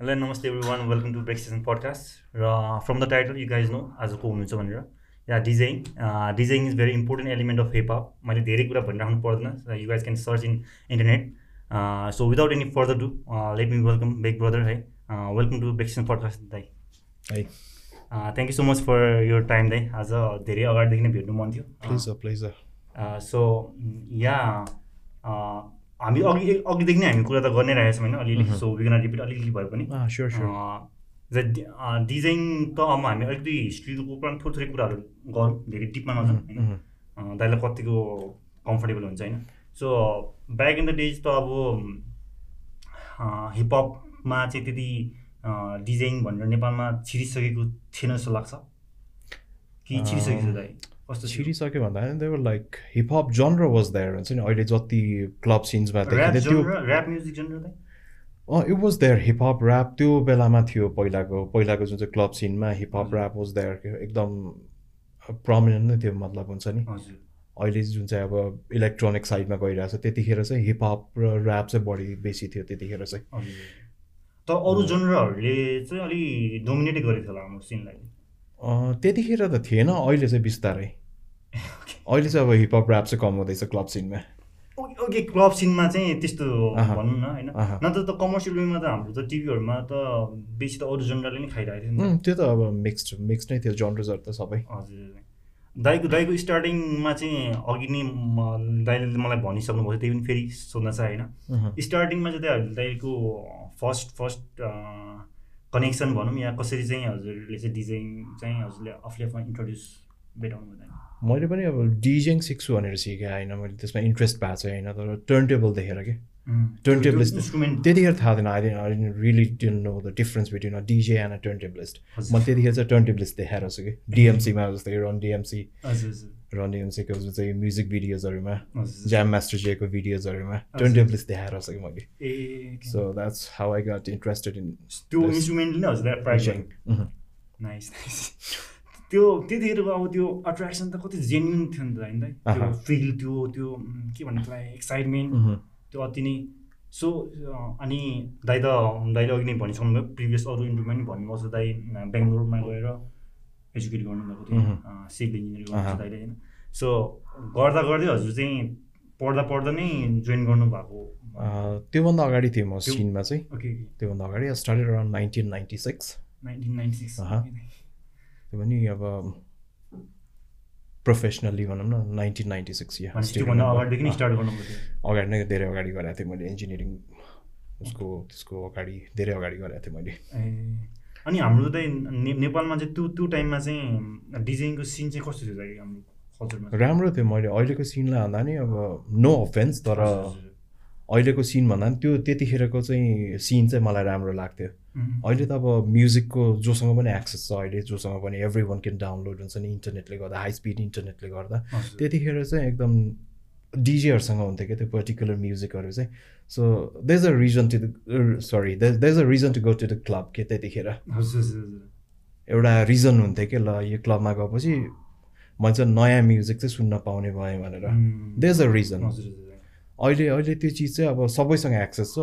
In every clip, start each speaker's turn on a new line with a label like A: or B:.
A: Hello नमस्ते everyone welcome to break session podcast र from the title you guys know आज को हुनुहुन्छ भनेर या design design is very important element of hip hop मैले धेरै कुरा भनिराख्नु पर्दैन you guys can search in internet so without any further ado let me welcome back brother है welcome to break session podcast दाई
B: है
A: thank you so much for your time दाई आज धेरै अगाडिदेखि नै भेट्नु मन थियो
B: प्लिज प्लिज
A: सो या हामी अघि अघिदेखि नै हामी कुरा त गर्नै रहेको छौँ होइन अलिअलि सो विगन रिपिट अलिअलि भए पनि।
B: स्योर स्योर
A: डिजाइन त अब हामी अलिकति हिस्ट्रीको कुरा थोरै थोरै कुराहरू गरौँ धेरै डिपमा नजाउँ होइन। दाइलाई कतिको कम्फर्टेबल हुन्छ होइन। So back in the days त अब हिपहपमा चाहिँ त्यति डिजाइन भनेर नेपालमा छिरिसकेको थिएन जस्तो लाग्छ। कि छिरिसकेको छ दाइ?
B: कस्तो छिरिसक्यो भन्दा whether like hip hop genre was there हुन्छ नि? अहिले जति क्लब सिन्समा
A: त्यो
B: it was there hip hop rap त्यो बेलामा थियो पहिलाको पहिलाको जुन चाहिँ club cinema hip hop rap was there एकदम प्रमिनेन्ट नै थियो मतलब हुन्छ नि। अहिले जुन चाहिँ अब इलेक्ट्रोनिक साइडमा गइरहेको छ त्यतिखेर चाहिँ हिपहप र ऱ्याप चाहिँ बढी बेसी थियो त्यतिखेर चाहिँ।
A: त अरू जनरहरूले चाहिँ अलिक डोमिनेटै गरेको थियो होला हाम्रो सिनलाई
B: त्यतिखेर त थिएन अहिले चाहिँ बिस्तारै। अहिले चाहिँ अब हिपहप ऱ्याप चाहिँ कम हुँदैछ क्लब सिनमा
A: ओके क्लब सिनमा चाहिँ त्यस्तो भनौँ न होइन। नत्र त कमर्सियल वेमा त हाम्रो त टिभीहरूमा त बेसी त अरू जनरले नै खाइरहेको थियो
B: त्यो त अब मिक्स्ड मिक्स नै थियो जनर्सहरू त सबै।
A: हजुर दाईको दाईको स्टार्टिङमा चाहिँ अघि नै दाइले मलाई भनिसक्नुभयो त्यही पनि फेरि सोध्न चाहिँ होइन स्टार्टिङमा चाहिँ दाइको फर्स्ट फर्स्ट कनेक्सन भनौँ या कसरी चाहिँ हजुरले चाहिँ डिजाइन चाहिँ हजुरले आफूले आफूमा इन्ट्रोड्युस भेटाउनु हुँदैन?
B: मैले पनि अब डिजाइन सिक्छु भनेर सिकेँ होइन मैले त्यसमा इन्ट्रेस्ट भएको छ होइन तर टर्न टेबल देखेर कि? टर्न टेबलिस्ट इन्स्ट्रुमेन्ट त्यतिखेर थाहा थिएन I I really didn't know the difference between a DJ and a turntablist मैले त्यतिखेर चाहिँ टर्न टेबलिस्ट देखाएर छु कि? डिएमसीमा जस्तै रन डिएमसी रन डिएमसीको जुन चाहिँ म्युजिक भिडियोजहरूमा ज्याम मास्टर जेको भिडियोजहरूमा। टर्न टेबलिस्ट देखाएर छु कि मैले। So that's how I got interested in
A: त्यो इन्स्ट्रुमेन्टले नै हजुरलाई प्राइज नाइस त्यो त्यतिखेरको अब त्यो अट्र्याक्सन त कति जेन्युन थियो नि त होइन? त्यो फिल त्यो त्यो के भन्नु त्यसलाई एक्साइटमेन्ट त्यो अति नै। सो अनि दाइ त दाइले अघि नै भनिसक्नुभयो प्रिभियस अरू इन्टरभ्यूमा पनि भन्नुभएको छ दाइ बेङ्गलोरमा गएर एजुकेट गर्नुभएको थियो। सिभिल इन्जिनियरिङ गर्नु दाइले होइन। सो गर्दा गर्दै हजुर चाहिँ पढ्दा पढ्दा नै जोइन गर्नुभएको।
B: त्योभन्दा अगाडि थिएँ म सिनमा चाहिँ। त्योभन्दा अगाडि started around nineteen ninety six
A: nineteen ninety six
B: त्यो पनि अब प्रोफेसनल्ली भनौँ न नाइन्टिन नाइन्टी सिक्स अगाडि नै धेरै अगाडि गराएको थिएँ मैले इन्जिनियरिङ उसको त्यसको अगाडि धेरै अगाडि गराएको थिएँ मैले।
A: अनि हाम्रो त नेपालमा चाहिँ त्यो त्यो टाइममा चाहिँ डिजाइनको सिन चाहिँ कस्तो थियो हाम्रो कल्चरमा?
B: राम्रो थियो मैले अहिलेको सिनलाई भन्दा नि अब नो अफेन्स तर अहिलेको सिन भन्दा पनि त्यो त्यतिखेरको चाहिँ सिन चाहिँ मलाई राम्रो लाग्थ्यो। अहिले त अब म्युजिकको जोसँग पनि एक्सेस छ अहिले जोसँग पनि एभ्री वान क्यान डाउनलोड हुन्छ नि इन्टरनेटले गर्दा हाई स्पिड इन्टरनेटले गर्दा। त्यतिखेर चाहिँ एकदम डिजेहरूसँग हुन्थ्यो क्या त्यो पर्टिकुलर म्युजिकहरू चाहिँ। So there is a reason to the sorry there is a reason to go to the club के त्यतिखेर। एउटा रिजन हुन्थ्यो कि ल यो क्लबमा गएपछि मैले चाहिँ नयाँ म्युजिक चाहिँ सुन्न पाउने भएँ भनेर। दे इज अ रिजन अहिले अहिले त्यो चिज चाहिँ अब सबैसँग एक्सेस छ।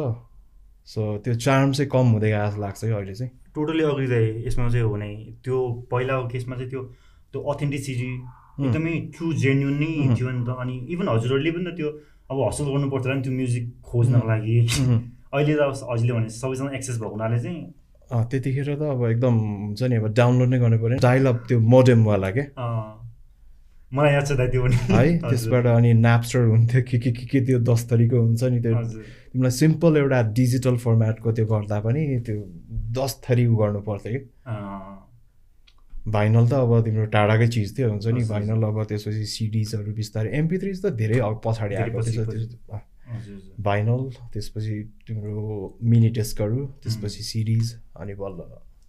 B: सो त्यो चार्म चाहिँ कम हुँदै गएको लाग्छ कि अहिले चाहिँ।
A: टोटली अग्री चाहिँ यसमा चाहिँ हो भने त्यो पहिलाको केसमा चाहिँ त्यो त्यो अथेन्टिसिटी एकदमै ट्रु जेन्युन नै थियो नि त। अनि इभन हजुरहरूले पनि त त्यो अब हसल गर्नुपर्छ नि त्यो म्युजिक खोज्नको लागि। अहिले त हजुरले भने सबैसँग एक्सेस भएको हुनाले चाहिँ
B: त्यतिखेर त अब एकदम हुन्छ नि अब डाउनलोड नै गर्नु पऱ्यो डाइलअप त्यो मोडेमवाला क्या
A: मलाई याद छ त्यो पनि।
B: है त्यसबाट अनि न्याप्स्टर हुन्थ्यो के के के के त्यो दस थरीको हुन्छ नि त्यो। तिमीलाई सिम्पल एउटा डिजिटल फर्मेटको त्यो गर्दा पनि त्यो दस थरी गर्नु पर्थ्यो कि। भाइनल त अब तिम्रो टाढाकै चिज थियो हुन्छ नि? भाइनल अब त्यसपछि सिडिजहरू बिस्तारै एमपी थ्रिज त धेरै पछाडि आएको थियो भाइनल त्यसपछि तिम्रो मिनी डेस्कहरू त्यसपछि सिडिज अनि बल्ल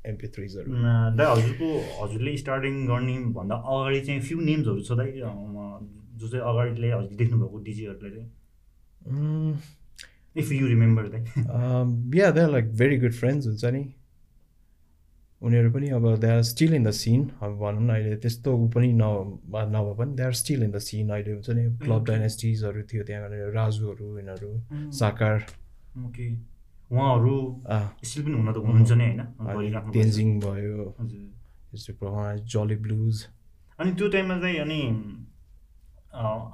B: एमपी थ्रिजहरू
A: दाइ हजुरको हजुरले स्टार्टिङ गर्ने भन्दा अगाडि चाहिँ फ्यु नेम्सहरू छ दाइ जो चाहिँ अगाडिले हजुरले देख्नुभएको डिजेहरूलाई चाहिँ। इफ यु रिमेम्बर दाइ।
B: Yeah they are like very good friends हुन्छ नि? उनीहरू पनि अब they are still in the scene अब भनौँ न अहिले त्यस्तो ऊ पनि न नभए पनि they are still in the scene अहिले हुन्छ नि क्लब डाइनेस्टिजहरू थियो त्यहाँ राजुहरू यिनीहरू साकार
A: ओके उहाँहरू स्टिल पनि हुन त हुनुहुन्छ नै होइन?
B: तेन्जिङ भयो जली ब्लुज
A: अनि त्यो टाइममा चाहिँ अनि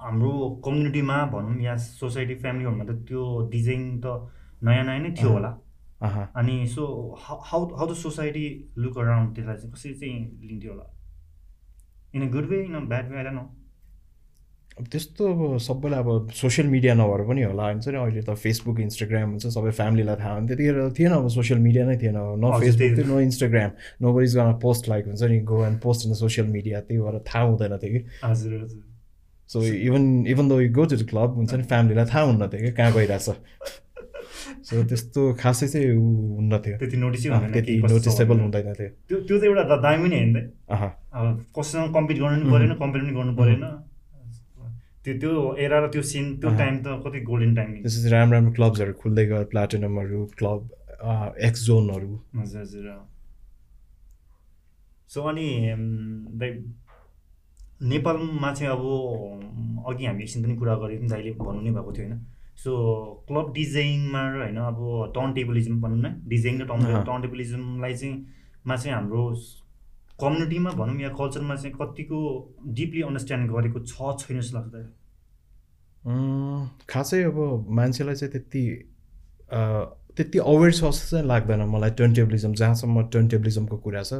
A: हाम्रो कम्युनिटीमा भनौँ या सोसाइटी फ्यामिलीहरूमा त त्यो डिजाइन त नयाँ नयाँ नै थियो होला। अनि so how how the society look around त्यसलाई चाहिँ कसरी चाहिँ लिन्थ्यो होला? In a good way in a bad way न
B: अब त्यस्तो अब सबैलाई अब सोसियल मिडिया नभएर पनि होला। हुन्छ नि अहिले त फेसबुक इन्स्टाग्राम हुन्छ सबै फ्यामिलीलाई थाहा हुन्छ। त्यतिखेर थिएन अब सोसियल मिडिया नै थिएन। न फेसबुक थियो न इन्स्टाग्राम नो इज गर्न पोस्ट लाइक हुन्छ नि go and post in social media त्यही भएर थाहा हुँदैन थियो कि
A: हजुर हजुर।
B: So even even the you go to the club हुन्छ नि फ्यामिलीलाई थाहा हुन्न थियो कि कहाँ गइरहेछ? सो त्यस्तो खासै चाहिँ ऊ हुन्न थियो
A: त्यति नोटिस
B: त्यति नोटिसेबल हुँदैन। थियो।
A: त्यो त्यो त एउटा दामी नै होइन अब कसैसँग कम्पिट गर्नु पनि परेन कम्पिट पनि गर्नु परेन। त्यो त्यो एरा र त्यो सिन त्यो टाइम त कति गोल्डन टाइम
B: त्यसपछि राम्रो राम्रो क्लब्सहरू खुल्दै गयो प्लाटिनमहरू क्लब एक्स जोनहरू
A: हजुर हजुर सो अनि लाइक नेपालमा चाहिँ अब अघि हामी एकछिन पनि कुरा गरेको थियौँ दाइले भन्नु नै भएको थियो होइन? सो क्लब डिजाइनमा र होइन अब टर्न टेबलिजम भनौँ न डिजाइन र टर्न टर्न टेबलिजमलाई चाहिँ मा चाहिँ हाम्रो कम्युनिटीमा भनौँ या कल्चरमा चाहिँ कतिको डिपली अन्डरस्ट्यान्ड गरेको छ छैन जस्तो लाग्छ
B: खासै अब मान्छेलाई चाहिँ त्यति त्यति अवेर छ जस्तो चाहिँ लाग्दैन मलाई टर्नटेबलिजम जहाँसम्म टर्नटेबलिजमको कुरा छ।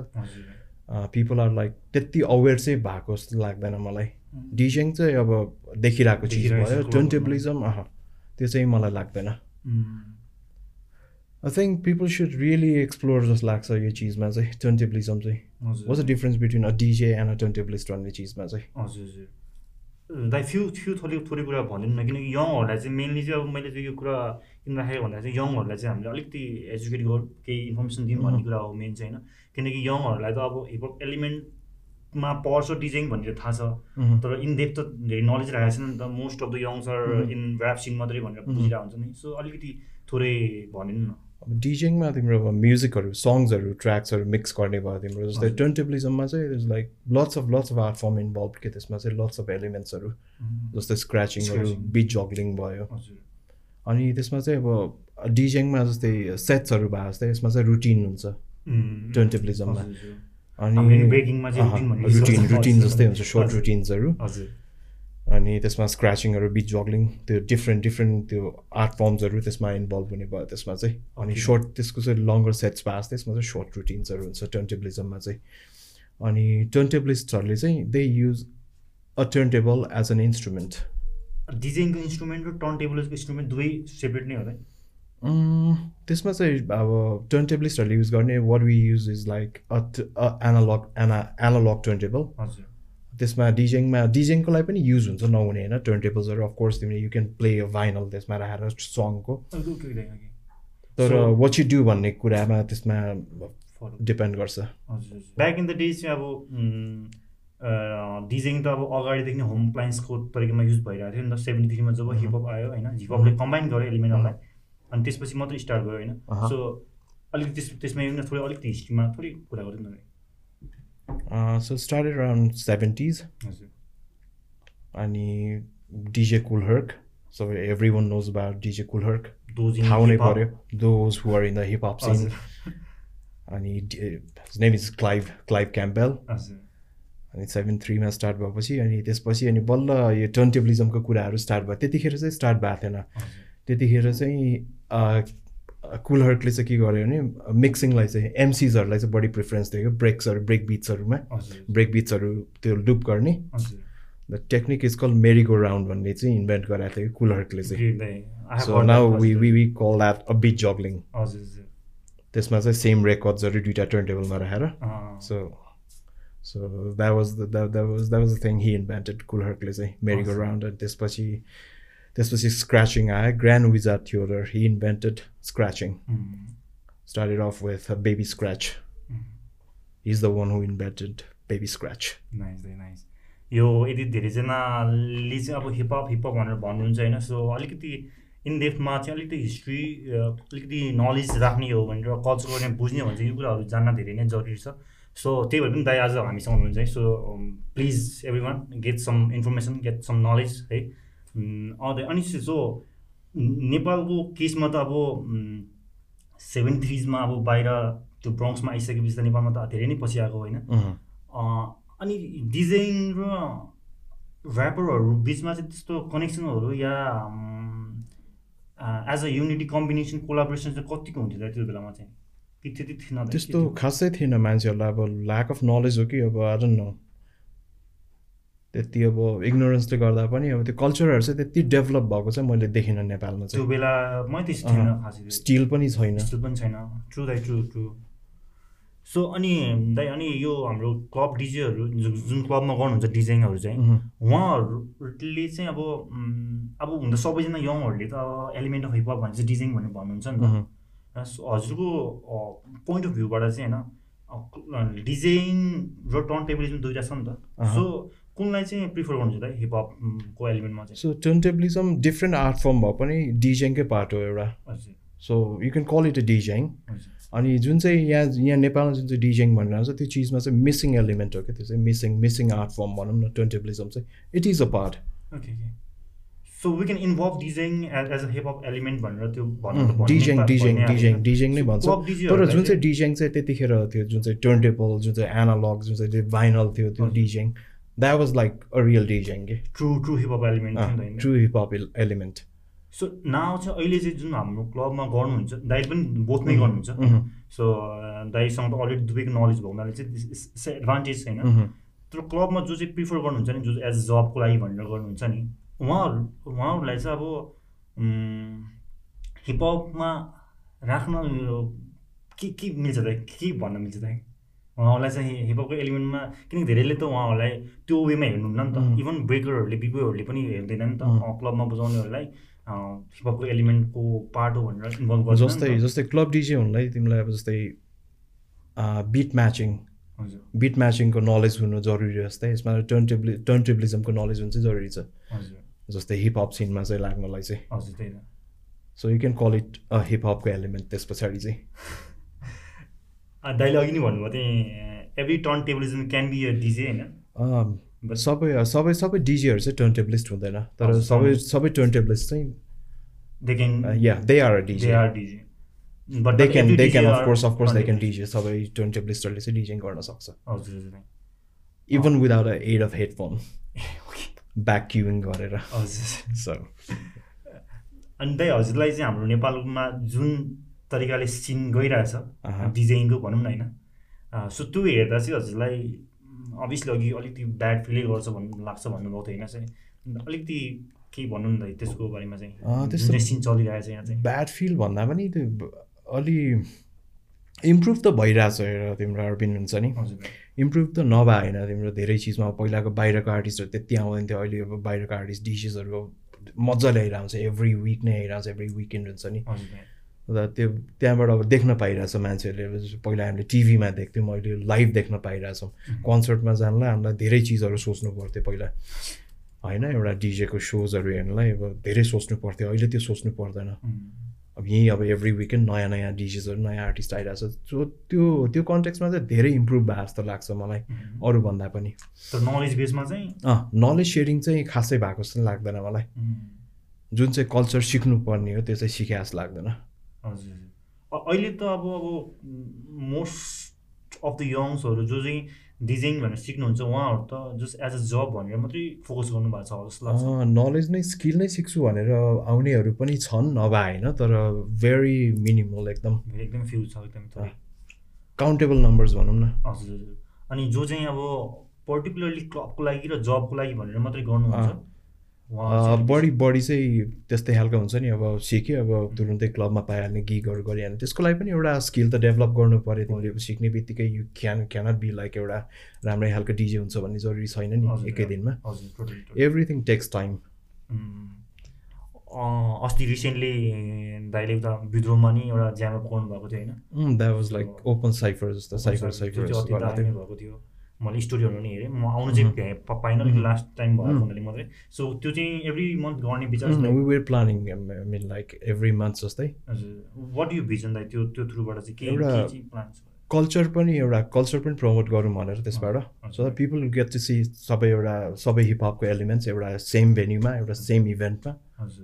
B: पिपल आर लाइक त्यति अवेर चाहिँ भएको जस्तो लाग्दैन मलाई। डिजेङ चाहिँ अब देखिरहेको चिज भयो। टर्नटेबलिजम अह। त्यो चाहिँ मलाई लाग्दैन। I think people should really explore जस्तो लाग्छ यो चिजमा चाहिँ टर्नटेबलिजम चाहिँ what's the difference between a DJ and a turntablist भन्ने चिजमा चाहिँ
A: हजुर हजुर। दाइ फ्यु फ्यु थोरै थोरै कुरा भनिदिनु न किनकि यङहरूलाई चाहिँ मेनली चाहिँ अब मैले चाहिँ यो कुरा किन राखेको भन्दा चाहिँ यङहरूलाई चाहिँ हामीले अलिकति एजुकेट गरौँ केही इन्फर्मेसन दिउँ भन्ने कुरा हो मेन चाहिँ होइन। किनकि यङहरूलाई त अब हिपहप एलिमेन्टमा पर्छ डिजाइन भनेर थाहा छ। तर इन डेप त धेरै नलेज राखेको छैन नि त। Most of the youngs are in rap scene मात्रै भनेर बुझिरहेको हुन्छ नि। सो अलिकति थोरै भनिदिनु न
B: अब डिजेङमा तिम्रो अब म्युजिकहरू सङ्ग्सहरू ट्र्याक्सहरू मिक्स गर्ने भयो तिम्रो। जस्तै टर्नटेबलिजममा चाहिँ is like lots of lots of art form involve के त्यसमा चाहिँ लट्स अफ एलिमेन्ट्सहरू जस्तै स्क्र्याचिङहरू बिच जग्लिङ भयो। अनि त्यसमा चाहिँ अब डिजेङमा जस्तै सेट्सहरू भयो जस्तै यसमा चाहिँ रुटिन हुन्छ। टर्नटेबलिजममा
A: अनि
B: रुटिन रुटिन जस्तै हुन्छ सर्ट रुटिन्सहरू अनि त्यसमा स्क्र्याचिङहरू बिच जग्लिङ त्यो डिफ्रेन्ट डिफ्रेन्ट त्यो आर्ट फर्म्सहरू त्यसमा इन्भल्भ हुने भयो त्यसमा चाहिँ। अनि सर्ट त्यसको चाहिँ लङ्गर सेट्स पास त्यसमा चाहिँ सर्ट रुटिन्सहरू हुन्छ टर्नटेबलिजममा चाहिँ। अनि टर्नटेबलिस्टहरूले चाहिँ they use a turntable as an instrument
A: डिजाइनको इन्स्ट्रुमेन्ट र टर्न टेबलको इन्स्ट्रुमेन्ट दुवै सेपरेट नै होला
B: त्यसमा चाहिँ अब टर्न टेबलिस्टहरूले युज गर्ने what we use is like analog ana analog turntable
A: हजुर।
B: त्यसमा डिजेङमा डिजेङको लागि पनि युज हुन्छ नहुने होइन टर्न टेबल्सहरू अफकोर्स तिमीले you can play a vinyl त्यसमा राखेर सङको तर वाट यु डु भन्ने कुरामा त्यसमा डिपेन्ड गर्छ।
A: ब्याक इन द डेज चाहिँ अब डिजेङ त अब अगाडिदेखि होम प्लाइन्सको तरिकामा युज भइरहेको थियो नि त। सेभेन्टी थ्रीमा जब हिपहप आयो होइन? हिपहपले कम्बाइन गर्यो एलिमेन्टहरूलाई अनि त्यसपछि मात्रै स्टार्ट भयो होइन। सो अलिकति त्यस त्यसमा थोरै अलिकति हिस्ट्रीमा थोरै कुरा गर्दैन
B: Uh, so started around 70s अनि DJ Kool Herc so everyone knows about DJ Cool Herc. थाहा पऱ्यो those who are in the hip hop scene. अनि name is Clive Clive Campbell. अनि सेभेन थ्रीमा स्टार्ट भएपछि अनि त्यसपछि अनि बल्ल यो टर्नटेबलिजमको कुराहरू स्टार्ट भयो। त्यतिखेर चाहिँ स्टार्ट भएको थिएन। त्यतिखेर चाहिँ कुलहर्कले चाहिँ के गर्यो भने मिक्सिङलाई चाहिँ एमसिजहरूलाई चाहिँ बढी प्रिफरेन्स दियो ब्रेक्सहरू ब्रेक बिट्सहरूमा ब्रेक बिट्सहरू त्यो लुप गर्ने। The technique is call merry go round भन्ने चाहिँ इन्भेन्ट गराएको थियो कुलहर्कले चाहिँ। So now we we we call that a beat juggling त्यसमा चाहिँ सेम रेकर्ड्सहरू दुइटा टर्न टेबलमा राखेर so so that was that was that was the thing he invented कुलहर्कले चाहिँ मेरिगो राउन्ड अनि त्यसपछि त्यसपछि स्क्रैचिङ आयो ग्रान्ड विजार्ड थियो he invented scratching with a baby scratch. Mm. He's the one who invented baby scratch.
A: Nice nice यो यदि धेरैजनाले चाहिँ अब हिपहप हिपहप भनेर भन्नुहुन्छ होइन सो अलिकति इन डेप्थमा चाहिँ अलिकति हिस्ट्री अलिकति नलेज राख्ने हो भनेर कल्चर गर्ने बुझ्ने हो भने चाहिँ यो कुराहरू जान्न धेरै नै जरुरी छ सो त्यही भएर पनि दाइ आज हामीसँग हुनुहुन्छ है so please everyone get some information get some knowledge है अनि सो नेपालको केसमा त अब सेभेन थ्रिजमा अब बाहिर त्यो ब्रङ्क्समा आइसकेपछि त नेपालमा त धेरै नै पछि आएको होइन। अनि डिजाइन र ऱ्यापरहरू बिचमा चाहिँ त्यस्तो कनेक्सनहरू या as a unity combination collaboration चाहिँ कतिको हुन्थ्यो त्यो बेलामा चाहिँ? त्यति थिएन
B: त्यस्तो खासै थिएन मान्छेहरूलाई अब ल्याक अफ नलेज हो कि अब आज न त्यति अब इग्नोरेन्सले गर्दा पनि अब त्यो कल्चरहरू चाहिँ त्यति डेभलप भएको चाहिँ मैले देखिनँ नेपालमा
A: चाहिँ। त्यो बेला
B: स्टिल पनि छैन।
A: स्टिल पनि छैन। ट्रु दाइ ट्रु ट्रु सो अनि दाइ अनि यो हाम्रो क्लब डिजेहरू जुन क्लबमा गर्नुहुन्छ डिजाइनहरू चाहिँ उहाँहरूले चाहिँ अब अब हुन त सबैजना यङहरूले त एलिमेन्ट अफ हिपहप भने चाहिँ डिजाइन भनेर भन्नुहुन्छ नि त। हजुरको पोइन्ट अफ भ्यूबाट चाहिँ होइन डिजाइन र टर्न टेबलिजम दुइटा छ नि त। सो कुनलाई चाहिँ प्रिफर गर्नुहुन्छ त? हिपहपको एलिमेन्टमा चाहिँ।
B: So turntablism different art form भए पनि डिजाइङकै पार्ट हो एउटा। So you can call it a DJing अनि जुन चाहिँ यहाँ यहाँ नेपालमा जुन चाहिँ डिजाइङ भनेर आउँछ त्यो चिजमा चाहिँ मिसिङ एलिमेन्ट हो क्या? त्यो चाहिँ मिसिङ मिसिङ आर्ट फर्म भनौँ न टर्नटेबलिजम चाहिँ। It is a part
A: so we can involve DJing as a hip hop element भनेर त्यो
B: डिजाइङ डिजाइङ डिजाइङ डिजाइङ नै भन्छ। तर जुन चाहिँ डिजाइङ चाहिँ त्यतिखेर थियो जुन चाहिँ टर्नटेबल जुन चाहिँ एनालग जुन चाहिँ भाइनल थियो त्यो DJing that was like a real DJing के
A: true true hip hop element
B: true hip hop element
A: so now चाहिँ अहिले चाहिँ जुन हाम्रो क्लबमा गर्नुहुन्छ दाइ पनि बोथमै गर्नुहुन्छ। सो दाइसँग त अलरेडी दुवैको नलेज भएको हुनाले चाहिँ एडभान्टेज छैन। तर क्लबमा जो चाहिँ प्रिफर गर्नुहुन्छ नि जो एज अ जबको लागि भनेर गर्नुहुन्छ नि उहाँहरू उहाँहरूलाई चाहिँ अब हिपहपमा राख्न के के मिल्छ त के भन्न मिल्छ त उहाँहरूलाई चाहिँ हिपहपको एलिमेन्टमा किनकि धेरैले त उहाँहरूलाई त्यो वेमा हेर्नुहुन्न नि त। इभन ब्रेकरहरूले बिबोहरूले पनि हेर्दैन नि त। क्लबमा बजाउनेहरूलाई हिपहपको एलिमेन्टको पार्ट हो भनेर इन्भल्भ गर्छ
B: जस्तै जस्तै क्लब डिजे हुनुलाई तिमीलाई अब जस्तै बिट म्याचिङ बिट म्याचिङको नलेज हुनु जरुरी जस्तै। यसमा टर्न टेब्लि टर्न टेब्लिजमको नलेज हुनु चाहिँ जरुरी छ। जस्तै हिपहप सिनमा चाहिँ लाग्नलाई चाहिँ।
A: हजुर त्यही
B: so you can call it a हिपहपको एलिमेन्ट त्यस पछाडि चाहिँ।
A: दाइले अघि नै भन्नुभयो त्यही every turntablism can be a DJ होइन?
B: सबै सबै सबै डिजेहरू चाहिँ टर्न टेबलिस्ट हुँदैन तर सबै सबै। टर्न टेबलिस्ट चाहिँ या they are DJ
A: are DJ
B: but they can they can of course of course they can DJ सबै टर्न टेबलिस्टहरूले चाहिँ डिजेङ गर्न सक्छ।
A: हजुर
B: even without a. Aid of headphone back cueing गरेर।
A: हजुर।
B: सो
A: अनि दाइ हजुरलाई चाहिँ हाम्रो नेपालमा जुन तरिकाले सिन गइरहेछ। डिजाइनको भनौँ न होइन। सो त्यो हेर्दा चाहिँ हजुरलाई अभियसली अघि अलिकति ब्याड फिलै गर्छ भन्नु लाग्छ भन्नुभएको थियो होइन चाहिँ। अलिकति केही भन्नु न त्यसको बारेमा चाहिँ।
B: त्यस्तो
A: सिन चलिरहेछ यहाँ चाहिँ।
B: ब्याड फिल भन्दा पनि त्यो अलि इम्प्रुभ त भइरहेछ हेर तिम्रो अर्बिन हुन्छ नि। इम्प्रुभ त नभए होइन तिम्रो धेरै चिजमा। पहिलाको बाहिरको आर्टिस्टहरू त्यति आउँदैन थियो। अहिले अब बाहिरको आर्टिस्ट डिसेसहरू मजाले आइरहन्छ एभ्री विक नै आइरहन्छ। एभ्री विकेन्ड हुन्छ नि। र त्यो त्यहाँबाट अब देख्न पाइरहेछ मान्छेहरूले। पहिला हामीले टिभीमा देख्थ्यौँ अहिले लाइभ देख्न पाइरहेछौँ। कन्सर्टमा जानलाई हामीलाई धेरै चिजहरू सोच्नु पर्थ्यो पहिला। होइन एउटा डिजेको सोजहरू हेर्नलाई अब धेरै सोच्नु पर्थ्यो। अहिले त्यो सोच्नु पर्दैन। अब यहीँ अब एभ्री विकेन्ड नयाँ नयाँ डिजेसहरू नयाँ आर्टिस्ट आइरहेछ। सो त्यो त्यो कन्टेक्समा चाहिँ धेरै इम्प्रुभ भए जस्तो लाग्छ मलाई अरूभन्दा पनि।
A: नलेज बेसमा चाहिँ?
B: अँ नलेज सेयरिङ चाहिँ खासै भएको जस्तो लाग्दैन मलाई। जुन चाहिँ कल्चर सिक्नुपर्ने हो त्यो चाहिँ सिके जस्तो लाग्दैन।
A: हजुर अहिले त अब अब मोस्ट अफ द यङ्सहरू जो चाहिँ डिजाइन भनेर सिक्नुहुन्छ उहाँहरू त जस्ट एज अ जब भनेर मात्रै फोकस गर्नुभएको छ जस्तो लाग्छ।
B: नलेज नै स्किल नै सिक्छु भनेर आउनेहरू पनि छन् नभए होइन तर भेरी मिनिमल एकदम।
A: एकदम फ्यु छ एकदम
B: काउन्टेबल नम्बर्स भनौँ न।
A: हजुर अनि जो चाहिँ अब पर्टिकुलरली क्लबको लागि र जबको लागि भनेर मात्रै गर्नुहुन्छ
B: बढी बढी चाहिँ त्यस्तै खालको हुन्छ नि अब सिक्यो अब तुरुन्तै क्लबमा पाइहाल्ने गिगहरू गरिहाल्ने त्यसको लागि पनि एउटा स्किल त डेभलप गर्नु पऱ्यो तिमीले सिक्ने बित्तिकै you can cannot be like एउटा राम्रै खालको डिजे हुन्छ भन्ने जरुरी छैन नि एकै दिनमा। एभ्रिथिङ टेक्स टाइम
A: अस्ति रिसेन्टली दाइले उता विद्रोहमा नि एउटा ज्यामअप गर्नुभएको थियो
B: होइन? That was like open cypher जस्तो साइफर साइफर
A: भएको थियो। मैले स्टोरीहरू पनि हेरेँ। म आउनु चाहिँ भ्याएँ पाइनँ। लास्ट टाइम भएको हुनाले मात्रै। सो त्यो चाहिँ एभ्री मन्थ गर्ने विचार
B: we're planning mean like every month जस्तै।
A: हजुर। वाट यु भिजन लाइक त्यो त्यो थ्रुबाट चाहिँ के छ
B: कल्चर पनि एउटा कल्चर पनि प्रमोट गरौँ भनेर त्यसबाट। So that people get to see सबै एउटा सबै हिपहपको एलिमेन्ट्स एउटा सेम भेन्यूमा एउटा सेम इभेन्टमा
A: it's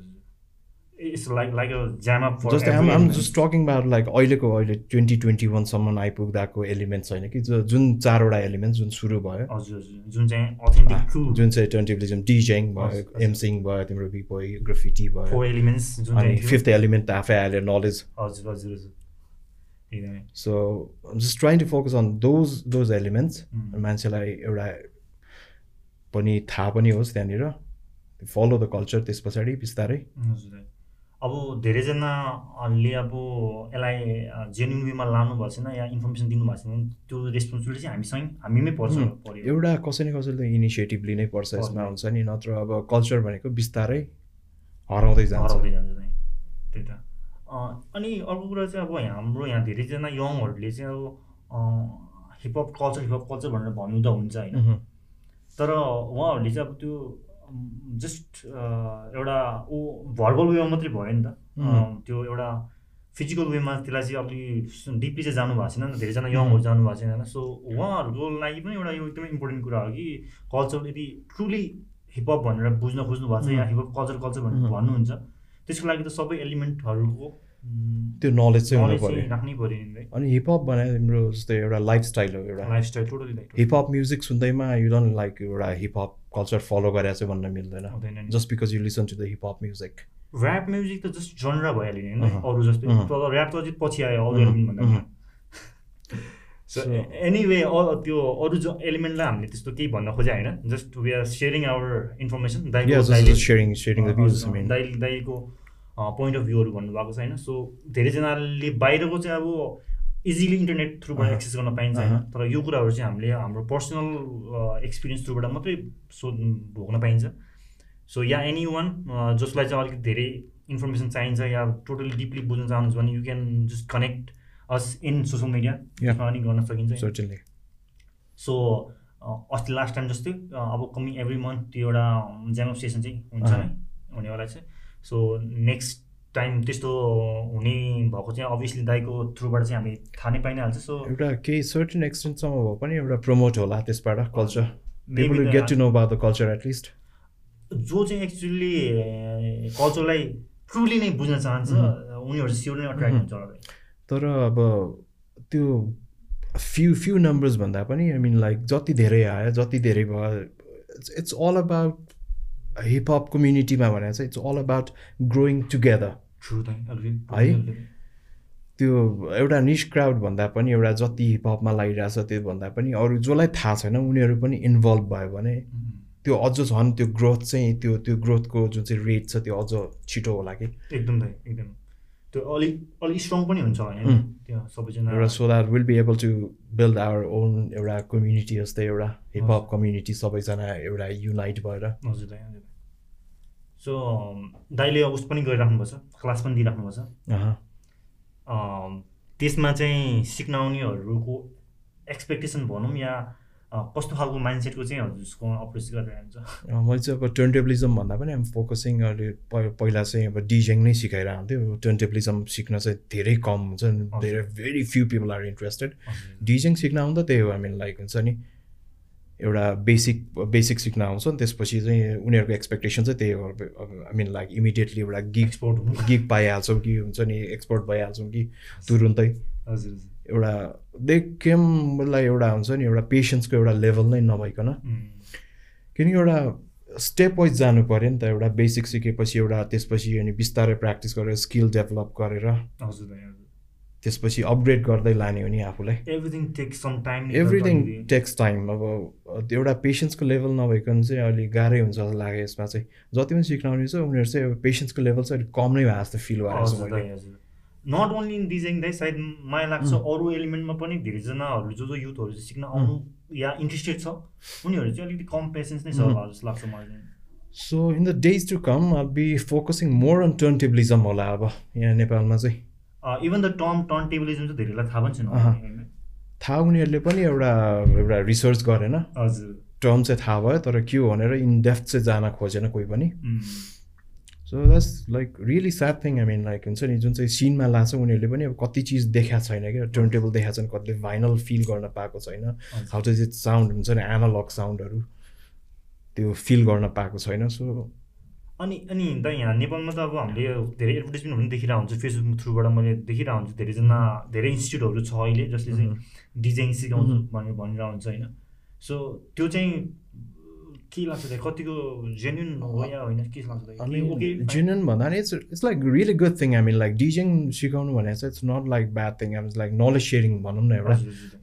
A: for
B: जस्तै um um just talking like अहिलेको अहिले ट्वेन्टी ट्वेन्टी वानसम्म आइपुग्दाको एलिमेन्ट छैन कि? जुन चारवटा एलिमेन्ट जुन सुरु भयो।
A: हजुर हजुर। जुन चाहिँ अथेन्टिक
B: जुन चाहिँ डिजेङ भयो एमसिङ भयो तिम्रो ग्राफिटी भयो।
A: फोर एलिमेन्ट्स
B: अनि फिफ्थ एलिमेन्ट त आफै आयो नलेज
A: हजुर हजुर हजुर।
B: So just trying to focus on those those elements मान्छेलाई एउटा पनि थाहा पनि होस् त्यहाँनिर। फलो द कल्चर त्यस पछाडि बिस्तारै
A: अब धेरैजनाले अब यसलाई जेन्युन वेमा लानुभएको छैन या इन्फर्मेसन दिनुभएको छैन त्यो रेस्पोन्सिबिलिटी चाहिँ हामीसँग हामीमै पर्छ
B: एउटा कसै न कसैले त इनिसिएटिभ लिनै पर्छ यसमा हुन्छ नि नत्र अब कल्चर भनेको बिस्तारै हराउँदै जान्छ।
A: हराउँदै जान्छ त्यही त। अनि अर्को कुरा चाहिँ अब हाम्रो यहाँ धेरैजना यङहरूले चाहिँ अब हिपहप कल्चर हिपहप कल्चर भनेर भन्नु त हुन्छ होइन। तर उहाँहरूले चाहिँ अब त्यो जस्ट एउटा ऊ भर्बल वेमा मात्रै भयो नि त। त्यो एउटा फिजिकल वेमा त्यसलाई चाहिँ अलि डिपली चाहिँ जानु भएको छैन। नि धेरैजना यङहरू जानु भएको छैन। होइन सो उहाँहरूको लागि पनि एउटा यो एकदमै इम्पोर्टेन्ट कुरा हो कि कल्चर यदि ट्रुली हिपहप भनेर बुझ्न खोज्नु भएको छ या हिपहप कल्चर कल्चर भनेर भन्नुहुन्छ त्यसको लागि त सबै एलिमेन्टहरूको
B: त्यो नलेज चाहिँ हुनु
A: पऱ्यो।
B: अनि हिपहप भने तिम्रो जस्तै एउटा लाइफस्टाइल हो एउटा।
A: लाइफस्टाइल
B: हिपहप म्युजिक सुन्दैमा यु डोन्ट लाइक एउटा हिपहप कल्चर फलो गरेर चाहिँ भन्न मिल्दैन। Just because you listen to the hip hop music
A: rap music त जस्ट जनरा भइहाल्यो नि। अरू जस्तै तर ऱ्याप त अझै पछि आयो अरू एलिमेन्ट भन्दा। सो एनिवे त्यो अरू जो एलिमेन्टलाई हामीले त्यस्तो केही भन्न खोजे होइन। Just we are sharing our information दाइ दाइको पोइन्ट अफ भ्यूहरू भन्नुभएको छ होइन सो धेरैजनाले बाहिरको चाहिँ अब इजिली इन्टरनेट थ्रुबाट एक्सेस गर्न पाइन्छ होइन। तर यो कुराहरू चाहिँ हामीले हाम्रो पर्सनल एक्सपिरियन्स थ्रुबाट मात्रै सो भोग्न पाइन्छ। सो या एनी वान जसलाई चाहिँ अलिकति धेरै इन्फर्मेसन चाहिन्छ या टोटली डिपली बुझ्न चाहनुहुन्छ भने you can just connect us in social media पनि गर्न सकिन्छ सो अस्ति लास्ट टाइम जस्तै अब कमिङ एभ्री मन्थ त्यो एउटा जेम सेसन चाहिँ हुन्छ नै हुनेवाला चाहिँ। सो नेक्स्ट टाइम त्यस्तो हुने भएको चाहिँ अभियसली दाइको थ्रुबाट चाहिँ हामी थाहा नै पाइ नै हाल्छ सो
B: एउटा केही सर्टेन एक्सटेन्टसम्म भए पनि एउटा प्रमोट होला त्यसबाट culture get to know about the culture at least
A: जो चाहिँ एक्चुली कल्चरलाई ट्रुली नै बुझ्न चाहन्छ उनीहरू चाहिँ स्योर नै अट्र्याक्ट हुन्छ होला
B: तर अब त्यो फ्यु फ्यु नम्बर्स भन्दा पनि आई मिन लाइक जति धेरै आयो जति धेरै भयो it's all about hip hop कम्युनिटीमा भनेर चाहिँ it's all about growing together है? त्यो एउटा निस क्राउड भन्दा पनि एउटा जति हिपहपमा लागिरहेछ त्यो भन्दा पनि अरू जसलाई थाहा छैन उनीहरू पनि इन्भल्भ भयो भने त्यो अझ झन् त्यो ग्रोथ चाहिँ त्यो त्यो ग्रोथको जुन चाहिँ रेट छ त्यो अझ छिटो होला कि?
A: एकदम एकदम। त्यो अलिक अलिक स्ट्रङ पनि हुन्छ त्यो सबैजना
B: एउटा so that will be able to build our own एउटा कम्युनिटी जस्तै एउटा हिपहप कम्युनिटी सबैजना एउटा युनाइट भएर।
A: हजुर हजुर सो दाइले उस पनि गरिराख्नुपर्छ क्लास पनि दिइराख्नुपर्छ। त्यसमा चाहिँ सिक्न आउनेहरूको एक्सपेक्टेसन भनौँ या कस्तो खालको माइन्डसेटको चाहिँ हजुरको अप्रोच गरेर हुन्छ
B: मैले चाहिँ अब टर्नटेबलिजम भन्दा पनि हामी फोकसिङ अहिले पहिला चाहिँ अब डिजेङ नै सिकाइरहेको हुन्थ्यो टर्नटेबलिजम सिक्न चाहिँ धेरै कम हुन्छ। धेरै very few people are interested DJing सिक्न आउँदा त्यही हो हामी लाइक हुन्छ नि एउटा बेसिक बेसिक सिक्न आउँछ नि त्यसपछि चाहिँ उनीहरूको एक्सपेक्टेसन चाहिँ त्यही हो। आई मिन लाइक इमिडिएटली एउटा गिग एक्सपोर्ट गिग पाइहाल्छौँ कि हुन्छ नि एक्सपोर्ट भइहाल्छौँ कि तुरुन्तै। हजुर एउटा देखेमलाई एउटा हुन्छ नि एउटा पेसेन्सको एउटा लेभल नै नभइकन। किनकि एउटा स्टेप वाइज जानु पऱ्यो नि त एउटा बेसिक सिकेपछि एउटा त्यसपछि अनि बिस्तारै प्र्याक्टिस गरेर स्किल डेभलप गरेर। हजुर। त्यसपछि अपग्रेड गर्दै लाने हो नि आफूलाई।
A: Everything takes some time
B: everything takes time अब एउटा पेसेन्सको लेभल नभइकन चाहिँ अलिक गाह्रै हुन्छ जस्तो लाग्यो यसमा चाहिँ। जति पनि सिक्न आउने छ उनीहरू चाहिँ अब पेसेन्सको लेभल चाहिँ अलिक कम नै भए जस्तो फिल भएको
A: छ नट ओन्ली इन डिजाइन दाइ सायद मलाई लाग्छ अरू एलिमेन्टमा पनि धेरैजनाहरू जो जो युथहरू चाहिँ सिक्न आउनु या इन्ट्रेस्टेड छ उनीहरू चाहिँ अलिकति कम पेसेन्स नै छ जस्तो लाग्छ मलाई
B: so in the days to come I be focusing more on turntablism होला अब यहाँ नेपालमा चाहिँ।
A: Even the term turntablism चाहिँ धेरैलाई थाहा पनि छैन।
B: थाहा उनीहरूले पनि एउटा एउटा रिसर्च गरेन। हजुर। टर्म चाहिँ थाहा भयो तर के हो भनेर इन डेप्थ चाहिँ जान खोजेन कोही पनि। So that's like really sad thing I mean like हुन्छ नि जुन चाहिँ सिनमा लाग्छ उनीहरूले पनि अब कति चिज देखाएको छैन क्या। टर्न टेबल देखाएको छैन कतिले भाइनल फिल गर्न पाएको छैन। हाउ इट साउन्ड हुन्छ नि एनालग साउन्डहरू त्यो फिल गर्न पाएको छैन सो
A: अनि अनि त यहाँ नेपालमा त अब हामीले धेरै एडभर्टिजमेन्टहरू पनि देखिरहेको हुन्छ फेसबुक थ्रुबाट मैले देखिरहेको हुन्छु धेरैजना धेरै इन्स्टिट्युटहरू छ अहिले जसले चाहिँ डिजाइन सिकाउँछु भनेर भनिरहेको हुन्छ होइन। सो त्यो चाहिँ के लाग्छ कतिको जेन्युन हो या होइन के लाग्छ
B: जेन्युन भन्दा नि it's it's like really good thing I mean like DJing सिकाउनु भने चाहिँ it's not like bad thing I like knowledge sharing भनौँ न एउटा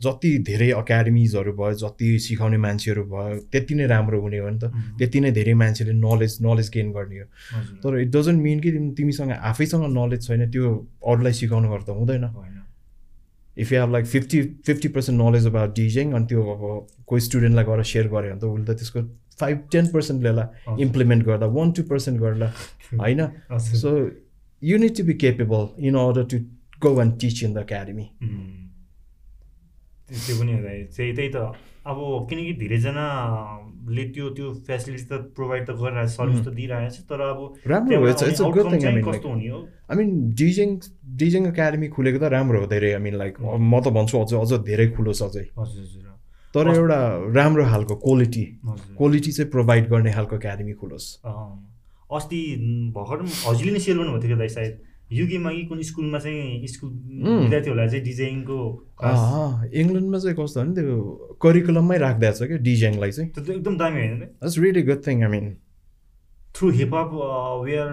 B: जति धेरै एकाडेमिजहरू भयो जति सिकाउने मान्छेहरू भयो त्यति नै राम्रो हुने हो नि त त्यति नै धेरै मान्छेले नलेज नलेज गेन गर्ने हो तर इट डजन्ट मिन कि तिमीसँग आफैसँग नलेज छैन त्यो अरूलाई सिकाउनु गर्दा हुँदैन if you have like fifty fifty percent knowledge about DJing अनि त्यो अब कोही स्टुडेन्टलाई गएर सेयर गऱ्यो भने त उसले त त्यसको फाइभ टेन पर्सेन्ट ल्याला इम्प्लिमेन्ट गर्दा वान टू पर्सेन्ट गर्दा होइन so you need to be capable in order to go and teach in the academy
A: त्यो पनि त्यही त्यही त अब किनकि धेरैजनाले त्यो त्यो फेसिलिटी त प्रोभाइड त गरिरहेको छ सर्भिस त दिइरहेको छ तर अब राम्रो
B: I mean DJing DJing academy खुलेको त राम्रो हो धेरै आई मिन लाइक म त भन्छु अझ अझ धेरै खुलोस् अझै हजुर हजुर तर एउटा राम्रो खालको क्वालिटी क्वालिटी चाहिँ प्रोभाइड गर्ने खालको एकाडेमी खुलोस्।
A: अस्ति भर्खर हजुरले नै सेयर गर्नुभएको थियो दाइ सायद? युकेमा कि कुन स्कुलमा चाहिँ स्कुल विद्यार्थीहरूलाई चाहिँ डिजाइनको
B: इङ्ल्यान्डमा चाहिँ कस्तो भने त्यो करिकुलममै राखिदिएको छ क्या डिजाइनलाई चाहिँ।
A: त्यो एकदम दामी होइन
B: it's really good thing I mean
A: through hip hop we are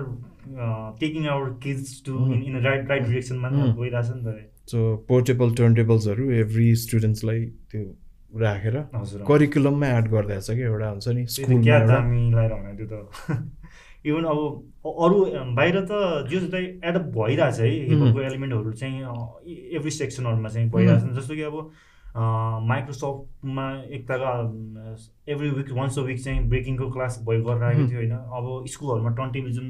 A: taking our kids to in in right right डिरेक्सनमा गइरहेछ नि त।
B: सो पोर्टेबल टर्नटेबल्सहरू एभ्री स्टुडेन्ट्सलाई त्यो राखेर करिकुलममा एड गरिदिएको छ कि एउटा हुन्छ नि
A: त्यो त इभन अब अरू बाहिर त जो चाहिँ एडप भइरहेछ है हिपको एलिमेन्टहरू चाहिँ एभ्री सेक्सनहरूमा चाहिँ भइरहेछ। जस्तो कि अब माइक्रोसफ्टमा एकताका every week once a week चाहिँ ब्रेकिङको क्लास भयो गरिरहेको थियो होइन। अब स्कुलहरूमा टर्न टेलिभिजन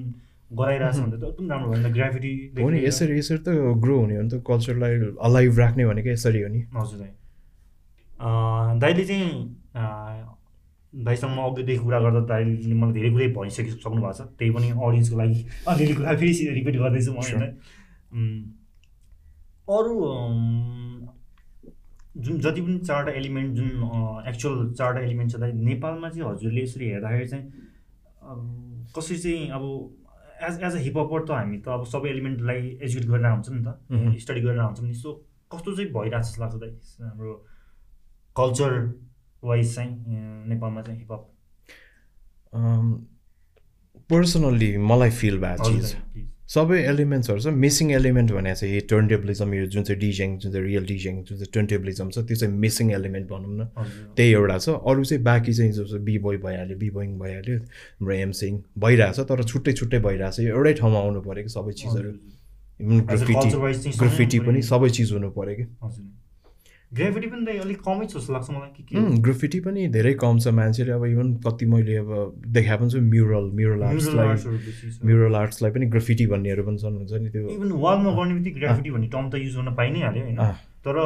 A: गराइरहेछ भने त एकदम राम्रो भयो। नि ग्राफिटी
B: हो नि यसरी यसरी त ग्रो हुने हो नि त। कल्चरलाई अलाइभ राख्ने भनेको यसरी हो नि।
A: हजुर दाइले चाहिँ दाइसँग म अघिदेखि कुरा गर्दा दाइले मलाई धेरै कुरै भनिसकि सक्नु भएको छ। त्यही पनि अडियन्सको लागि अलिअलि कुरा फेरि रिपिट गर्दैछु म होइन। अरू जुन जति पनि चारवटा एलिमेन्ट जुन एक्चुअल चारवटा एलिमेन्ट छ दाइ नेपालमा चाहिँ हजुरले यसरी हेर्दाखेरि चाहिँ कसरी चाहिँ अब एज एज अ हिपहपर त हामी त अब सबै एलिमेन्टलाई एजुकेट गरेर हुन्छ नि त स्टडी गरेर हुन्छ नि। सो कस्तो चाहिँ भइरहेको जस्तो लाग्छ दाइ? हाम्रो कल्चर वाइज चाहिँ नेपालमा चाहिँ हिपहप
B: पर्सनल्ली मलाई फिल भएको चिज सबै एलिमेन्ट्सहरू छ। मिसिङ एलिमेन्ट भने चाहिँ यो टर्नटेबलिजम यो जुन चाहिँ डिजेङ जुन चाहिँ रियल डिजेङ जुन चाहिँ टर्नटेबलिजम छ त्यो चाहिँ मिसिङ एलिमेन्ट भनौँ न। त्यही एउटा छ। अरू चाहिँ बाँकी चाहिँ जो बी बोय भइहाल्यो बी बोइङ भइहाल्यो हाम्रो एमसिङ भइरहेछ तर छुट्टै छुट्टै भइरहेछ। यो एउटै ठाउँमा आउनु पऱ्यो कि सबै चिजहरू। ग्राफिटी ग्राफिटी पनि सबै चिज हुनु पऱ्यो कि।
A: ग्राफिटी पनि त अलिक कमै छ जस्तो लाग्छ मलाई
B: कि ग्राफिटी पनि धेरै कम छ मान्छेले अब इभन कति मैले अब देखा पनि छु म्युरल म्युरल आर्ट्सलाई म्युरल आर्ट्सलाई पनि ग्राफिटी भन्नेहरू पनि छन् हुन्छ नि त्यो।
A: इभन वालमा गर्ने बित्तिकै ग्राफिटी भन्ने टर्म त युज गर्न पाइ नै हाल्यो होइन। तर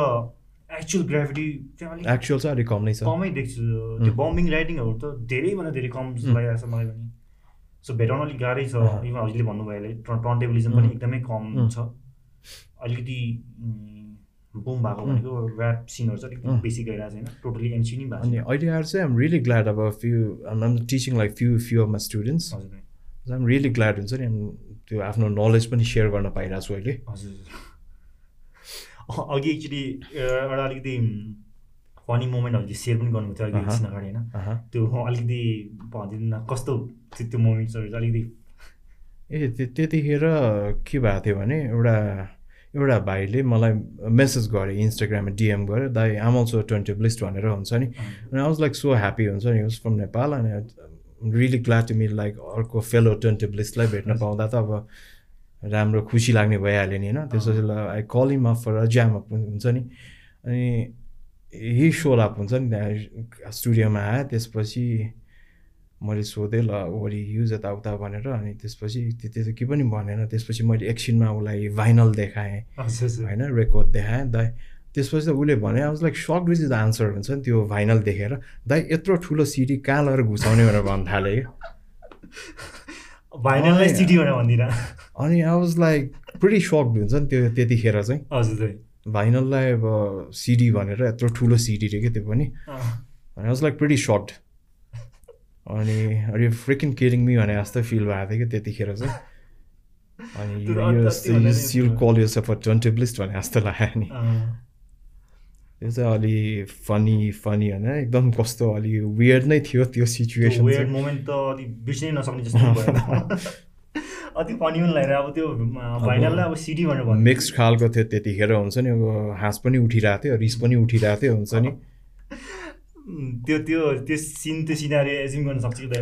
A: एक्चुअल ग्राफिटी चाहिँ अलिक
B: एक्चुअल चाहिँ अलिक कम नै छ।
A: कमै देख्छु। त्यो बम्बिङ राइटिङहरू त धेरैभन्दा धेरै कम लागिरहेको छ मलाई पनि। सो भेटाउन अलिक गाह्रै छ। इभन हजुरले भन्नुभयो टर्न टेबलिजम पनि एकदमै कम छ। अलिकति बुम भएको भनेको ऱ्याप सिनहरू चाहिँ अलिकति बेसी गइरहेको छैन टोटली एमसी नै भएको
B: अनि अहिले आएर चाहिँ रियली ग्ल्याड अब few um teaching like few few of my students हजुर आम रियली ग्ल्याड हुन्छ नि त्यो आफ्नो नलेज पनि सेयर गर्न पाइरहेको छु अहिले।
A: हजुर अघि एक्चुली एउटा अलिकति फनी मोमेन्टहरू सेयर पनि थियो अघि अगाडि होइन? त्यो अलिकति भनिदिनु न कस्तो त्यो मोमेन्ट्सहरू अलिकति?
B: ए त्यतिखेर के भएको थियो भने एउटा एउटा भाइले मलाई मेसेज गरेँ इन्स्टाग्राममा डिएम गरेँ दाइ आम अल्सो ट्वेन्टी लिस्ट भनेर हुन्छ नि। अनि I was like so happy हुन्छ नि वाज फ्रम नेपाल अनि really glad to me like अर्को फेलो ट्वेन्टी लिस्टलाई भेट्न पाउँदा त अब राम्रो खुसी लाग्ने भइहाल्यो नि होइन। त्यसपछि I call him off for jam up हुन्छ नि। अनि यही सोल अप हुन्छ नि त्यहाँ स्टुडियोमा आयो। त्यसपछि मैले सोधेँ ल वरि युज यताउता भनेर अनि त्यसपछि त्यो त के पनि भनेन। त्यसपछि मैले एकछिनमा उसलाई भाइनल देखाएँ होइन रेकर्ड देखाएँ दाइ त्यसपछि त उसले भने आउँछ लाइक सक विच इज द आन्सर हुन्छ नि त्यो भाइनल देखेर। दाइ यत्रो ठुलो सिटी कहाँ लगेर घुसाउने भनेर भन्न थालेँ
A: कि?
B: अनि I was like pretty sucked हुन्छ नि त्यो त्यतिखेर चाहिँ।
A: हजुर
B: भाइनललाई अब सिडी भनेर यत्रो ठुलो सिडी रे क्या त्यो पनि। अनि वाज लाइक प्रिटी सक्ड अनि अरे फ्रिकिन किरिङ मी भने जस्तो फिल भएको थियो कि त्यतिखेर चाहिँ। अनि सिल कल यो भने जस्तो लाग्यो नि। त्यो चाहिँ अलि फनी फनी होइन। एकदम कस्तो अलि वियर्ड नै थियो त्यो सिचुएसन
A: मोमेन्ट त अलि बिर्सिनै नसक्ने जस्तो अति फनी पनि लागेर अब त्यो भाइरललाई अब सिडी भनेर
B: मिक्स खालको थियो त्यतिखेर हुन्छ नि। अब हाँस पनि उठिरहेको थियो रिस पनि उठिरहेको थियो हुन्छ नि।
A: त्यो त्यो त्यो सिन त्यो सिनारी एजिम गर्न सक्छु कि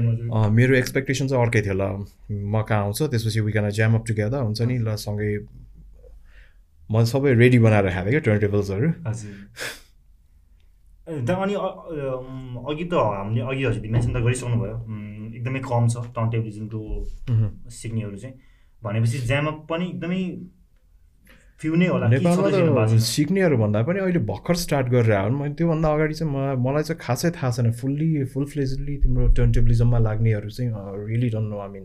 B: मेरो एक्सपेक्टेसन चाहिँ अर्कै थियो ल। म कहाँ आउँछ त्यसपछि विकन ज्याम अप टुगेदर हुन्छ नि? ल सँगै म सबै रेडी बनाएर खाएको क्या टर्न टेबल्सहरू
A: हजुर। अनि अघि त हामीले अघि हजुर मेन्सन त गरिसक्नु भयो एकदमै कम छ टर्न टेबलिजमको सिक्नेहरू चाहिँ। भनेपछि ज्यामअप पनि एकदमै फ्यु नै होला
B: नेपालमा त सिक्नेहरू भन्दा पनि अहिले भर्खर स्टार्ट गरेर आयो मैले त्योभन्दा अगाडि चाहिँ मलाई चाहिँ खासै थाहा छैन। फुल्ली फुल फ्लेजली तिम्रो टर्न टेबलिजममा लाग्नेहरू चाहिँ really don't know I mean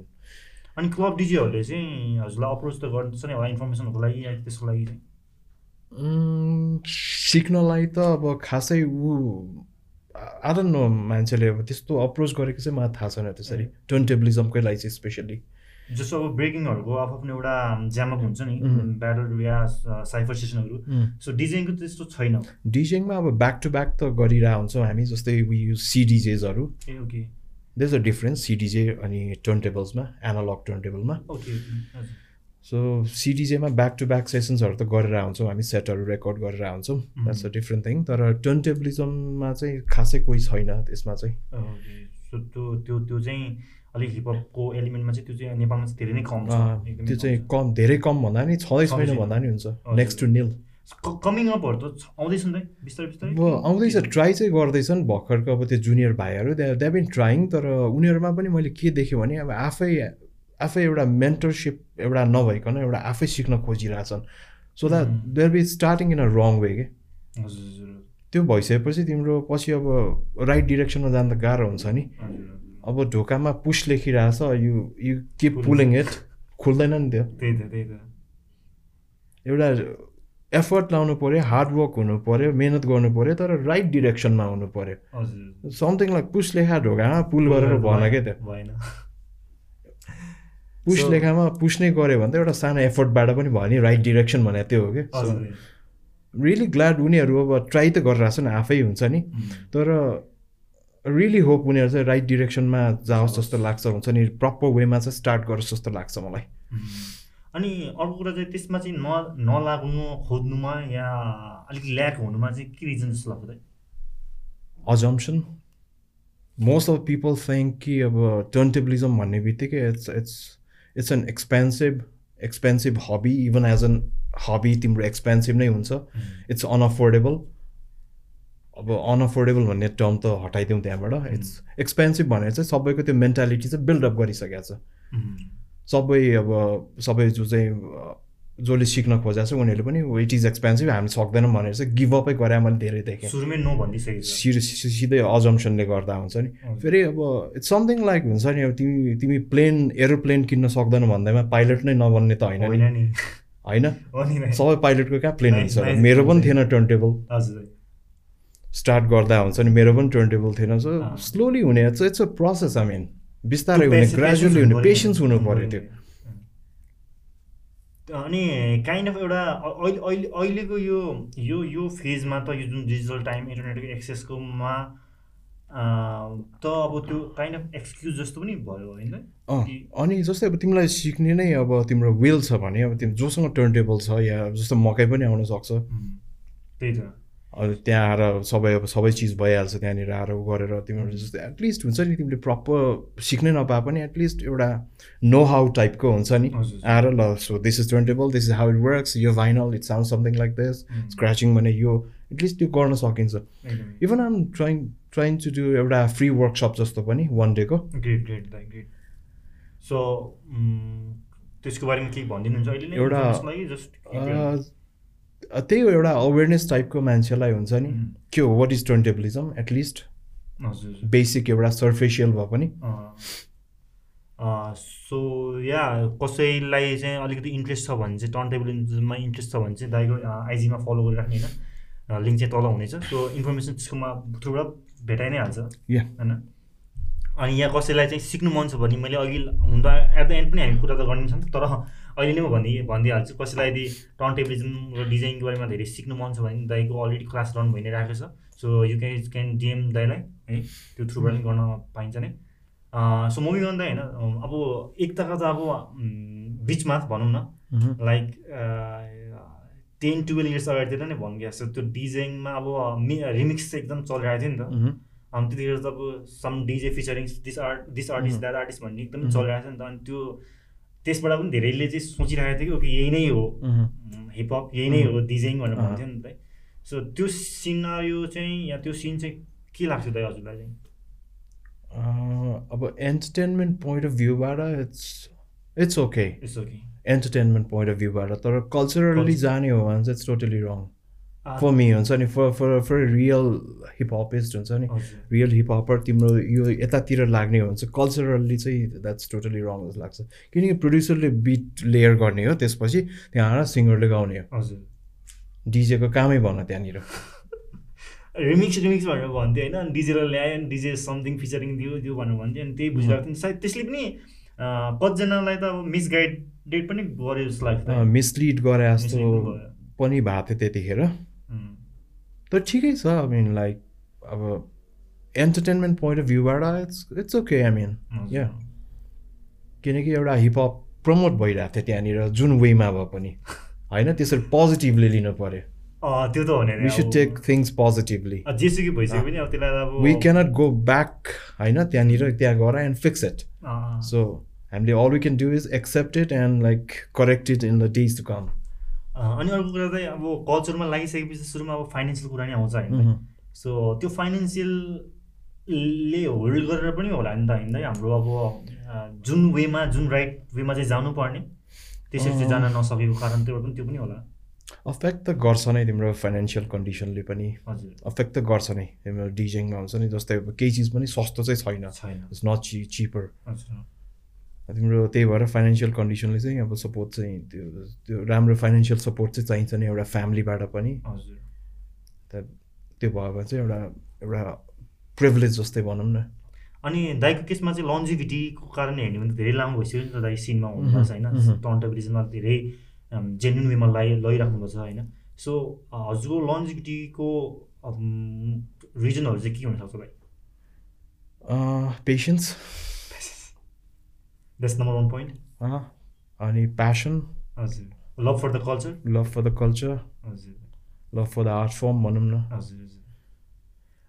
A: अनि क्लब डिजेहरूले चाहिँ हजुरलाई अप्रोच त गर्छ नि होला इन्फर्मेसनको लागि या त्यसको लागि
B: सिक्नलाई त अब खासै ऊ आदन नो मान्छेले अब त्यस्तो अप्रोच गरेको चाहिँ मलाई थाहा छैन त्यसरी। टर्नटेबलिजमकै लागि चाहिँ स्पेसल्ली
A: जस्तो अब ब्रेकिङहरूको आफ्नो एउटा ज्यामअप हुन्छ नि ब्याटल या साइफर सेसनहरू। सो डिजेङको त्यस्तो छैन
B: डिजेङमा अब ब्याक टु ब्याक त गरिरहेको हुन्छौँ हामी जस्तै we use सिडिजेजहरू
A: okay.
B: There a difference CDJ अनि टर्न टेबल्समा एनालग टर्न टेबलमा
A: ओके
B: सो सिडिजेमा ब्याक टु ब्याक सेसन्सहरू त गरेर आउँछौँ हामी सेटहरू रेकर्ड गरेर आउँछौँ द्याट्स अ डिफ्रेन्ट थिङ तर टर्न टेबलिजममा चाहिँ खासै कोही छैन त्यसमा चाहिँ।
A: त्यो त्यो चाहिँ अलिक हिपहपको एलिमेन्टमा चाहिँ त्यो चाहिँ नेपालमा चाहिँ धेरै नै कम छ।
B: त्यो चाहिँ कम धेरै कम भन्दा नि छँदै छैन भन्दा नि हुन्छ। नेक्स्ट टु निल
A: कमिङ अपहरू त आउँदैछ नि बिस्तारै बिस्तारै।
B: आउँदैछ ट्राई चाहिँ गर्दैछन् भर्खरको अब त्यो जुनियर भाइहरू। दे बिन ट्राइङ तर उनीहरूमा पनि मैले के देखेँ भने अब आफै आफै एउटा मेन्टरसिप एउटा नभइकन एउटा आफै सिक्न खोजिरहेछन्। So that there be starting in a wrong way के? त्यो भइसकेपछि तिम्रो पछि अब राइट डिरेक्सनमा जाँदा गाह्रो हुन्छ नि। अब ढोकामा push लेखिरहेछ you you keep pulling it खुल्दैन नि त्यो। एउटा एफर्ट लाउनु पऱ्यो हार्डवर्क हुनु पऱ्यो मिहिनेत गर्नु पऱ्यो तर राइट डिरेक्सनमा हुनु पऱ्यो समथिङ लाइक पुस लेखा ढोकामा पुल गरेर भन क्या त्यो? पुस लेखामा पुस नै गऱ्यो भने त एउटा सानो एफोर्टबाट पनि भयो नि राइट डिरेक्सन भने त्यो हो कि? रियली ग्ल्याड उनीहरू अब ट्राई त गरिरहेको नि आफै हुन्छ नि। तर रियली होप उनीहरू चाहिँ राइट डिरेक्सनमा जाओस् जस्तो लाग्छ हुन्छ नि प्रपर वेमा चाहिँ स्टार्ट गरोस् जस्तो लाग्छ मलाई।
A: अनि अर्को कुरा चाहिँ त्यसमा चाहिँ न नलाग्नु खोज्नुमा या अलिक ल्याक हुनुमा चाहिँ के रिजन जस्तो लाग्छ
B: अजम्सन मोस्ट अफ पिपल थिङ्क कि अब टर्नटेबलिजम भन्ने बित्तिकै it's it's it's an expensive expensive hobby even as an hobby तिम्रो एक्सपेन्सिभ नै हुन्छ। इट्स अनअफोर्डेबल अब अनअफोर्डेबल भन्ने टर्म त हटाइदिउँ त्यहाँबाट। इट्स एक्सपेन्सिभ भनेर चाहिँ सबैको त्यो मेन्टालिटी चाहिँ बिल्डअप गरिसकेको छ। सबै अब सबै जो चाहिँ जसले सिक्न खोजेको छ उनीहरूले पनि इट इज एक्सपेन्सिभ हामी सक्दैनौँ भनेर चाहिँ गिभअपै गरे मैले धेरै देखेँ।
A: सुरुमै नो भनिसकेको
B: सिधै अजम्सनले गर्दा हुन्छ नि। फेरि अब इट्स समथिङ लाइक हुन्छ नि अब तिमी तिमी प्लेन एरोप्लेन किन्न सक्दैनौ भन्दैमा पाइलट नै नबन्ने त होइन नि। होइन सबै पाइलटको कहाँ प्लेन हुन्छ? मेरो पनि थिएन टर्न टेबल स्टार्ट गर्दा हुन्छ नि मेरो पनि टर्न टेबल थिएन सो स्लोली हुने it's a process I mean बिस्तारै हुने ग्रेजुअली हुने पेसेन्स हुनु पऱ्यो त्यो।
A: अनि काइन्ड अफ एउटा अहिले अहिले अहिलेको यो यो यो फेजमा त यो जुन डिजिटल टाइम इन्टरनेटको एक्सेसकोमा त अब त्यो काइन्ड अफ एक्सक्युज जस्तो पनि भयो होइन?
B: अनि जस्तै अब तिमीलाई सिक्ने नै अब तिम्रो विल छ भने अब तिम्रो जोसँग टर्न टेबल छ या जस्तो मकै पनि आउन सक्छ।
A: त्यही त।
B: त्यहाँ आएर सबै अब सबै चिज भइहाल्छ त्यहाँनिर आएर गरेर तिमीहरू जस्तै एटलिस्ट हुन्छ नि तिमीले प्रपर सिक्नै नपाए पनि एटलिस्ट एउटा नो हाउ टाइपको हुन्छ नि। आएर ल so this is table this is how it works यो vinyl it sound something like this स्क्र्याचिङ भने यो एटलिस्ट त्यो गर्न सकिन्छ। Even um trying trying to do एउटा फ्री वर्कसप जस्तो पनि वान डेको
A: ग्रेट ग्रेट ग्रेट सो त्यसको बारेमा केही भनिदिनुहुन्छ
B: एउटा त्यही हो एउटा अवेरनेस टाइपको मान्छेलाई हुन्छ नि। के हो? What is turntablism at least basic एउटा सर्फेसियल भए पनि।
A: सो या कसैलाई चाहिँ अलिकति इन्ट्रेस्ट छ भने चाहिँ टर्न टेबलिजममा इन्ट्रेस्ट छ भने चाहिँ दाइको आइजीमा फलो गरिराख्ने होइन। लिङ्क चाहिँ तल हुनेछ। सो इन्फर्मेसन त्यसकोमा थ्रुबाट भेटाइ नै हाल्छ।
B: होइन?
A: अनि यहाँ कसैलाई चाहिँ सिक्नु मन छ भने मैले अघि त एट द एन्ड पनि हामी कुरा त गरिन्छौँ। तर अहिले नै म भनिदिए भनिदिइहाल्छु कसैलाई यदि टर्न टेबलिजम र डिजाइनको बारेमा धेरै सिक्नु मन छ भने दाइको अलरेडी क्लास रन भइ नै राखेको छ। So you can can DM दाइलाई है त्यो थ्रुबाट पनि गर्न पाइन्छ नै। सो मुभी गर्दा होइन अब एकताका त अब बिचमा भनौँ न। लाइक टेन टुवेल्भ इयर्स अगाडितिर नै भन्नु जस्तो त्यो डिजाइनमा अब रिमिक्स चाहिँ एकदम चलिरहेको थियो नि त। अनि त्यतिखेर त अब some DJ featuring this art this artist that artist भन्ने एकदमै चलिरहेको थियो नि त। अनि त्यो त्यसबाट पनि धेरैले चाहिँ सोचिरहेको थियो कि यही नै हो। हिपहप यही नै हो डिजाइङ भनेर भन्थ्यो नि त सो त्यो सिनारियो चाहिँ या त्यो सिन चाहिँ के लाग्छ त हजुरलाई चाहिँ?
B: अब entertainment point of भ्यूबाट it's it's okay
A: it's okay
B: entertainment point of भ्यूबाट तर कल्चरली जाने हो भने चाहिँ it's totally wrong for me हुन्छ नि for for for real hiphopist हुन्छ नि रियल हिपहपर तिम्रो यो यतातिर लाग्ने हो भने चाहिँ कल्चरल्ली चाहिँ द्याट्स टोटली रङ जस्तो लाग्छ। किनकि प्रड्युसरले बिट लेयर गर्ने हो त्यसपछि त्यहाँ आएर सिङ्गरले गाउने हो।
A: हजुर।
B: डिजेको कामै भन त्यहाँनिर।
A: रिमिक्स रिमिक्स भनेर भन्थ्यो होइन अनि डिजेलाई ल्यायो अनि डिजे समथिङ फिचरिङ दियो त्यो भनेर भन्थ्यो अनि त्यही बुझिरहेको थियो सायद त्यसले पनि कतिजनालाई त अब मिसगाइडेड पनि गर्यो जस्तो लाग्छ
B: मिसलिड गरे जस्तो पनि भएको थियो त्यतिखेर। तर ठिकै छ आई मिन लाइक अब entertainment point of भ्यूबाट it's it's okay I mean yeah किनकि एउटा हिपहप प्रमोट भइरहेको थियो त्यहाँनिर जुन वेमा भए पनि। होइन? त्यसरी पोजिटिभली लिनु पऱ्यो
A: त्यो त हो।
B: We should take things positively
A: जेसुकै भइसक्यो पनि अब त्यसलाई अब
B: वी क्यानट गो ब्याक होइन? त्यहाँनिर त्यहाँ गएर एन्ड फिक्स इट सो हामीले all we can do is accept it and like correct it in the days to come
A: अनि अर्को कुरा चाहिँ अब कल्चरमा लागिसकेपछि सुरुमा अब फाइनेन्सियल कुरा नै आउँछ होइन सो त्यो फाइनेन्सियलले होल्ड गरेर पनि होला नि त होइन? हाम्रो अब जुन वेमा जुन राइट वेमा चाहिँ जानुपर्ने त्यसरी चाहिँ जान नसकेको कारण त्यो पनि त्यो पनि होला।
B: अफेक्ट त गर्छ नै तिम्रो फाइनेन्सियल कन्डिसनले पनि।
A: हजुर।
B: अफेक्ट त गर्छ नै। तिम्रो डिजाइनमा हुन्छ नि जस्तै अब केही चिज पनि सस्तो चाहिँ छैन।
A: छैन।
B: इट्स नट ची चिपर तिम्रो त्यही भएर फाइनेन्सियल कन्डिसनले चाहिँ अब सपोर्ट चाहिँ त्यो त्यो राम्रो फाइनेन्सियल सपोर्ट चाहिँ चाहिन्छ नि एउटा फ्यामिलीबाट पनि।
A: हजुर।
B: त त्यो भयो भने चाहिँ एउटा एउटा प्रिभिलेज जस्तै भनौँ न।
A: अनि दाइको केसमा चाहिँ लन्जिभिटीको कारणले हेर्ने भने त धेरै लामो भइसक्यो नि त दाइ सिनमा हुनुपर्छ होइन? टन्टबिलिजमा धेरै जेन्युन वेमा लाइ लैराख्नुपर्छ होइन? सो हजुरको लन्जिभिटीको रिजनहरू चाहिँ के हुनसक्छ दाइ
B: patience
A: that's number one point
B: अनि प्यासन
A: हजुर love for the culture
B: love for the culture
A: हजुर
B: love for the art form भनौँ न।
A: हजुर हजुर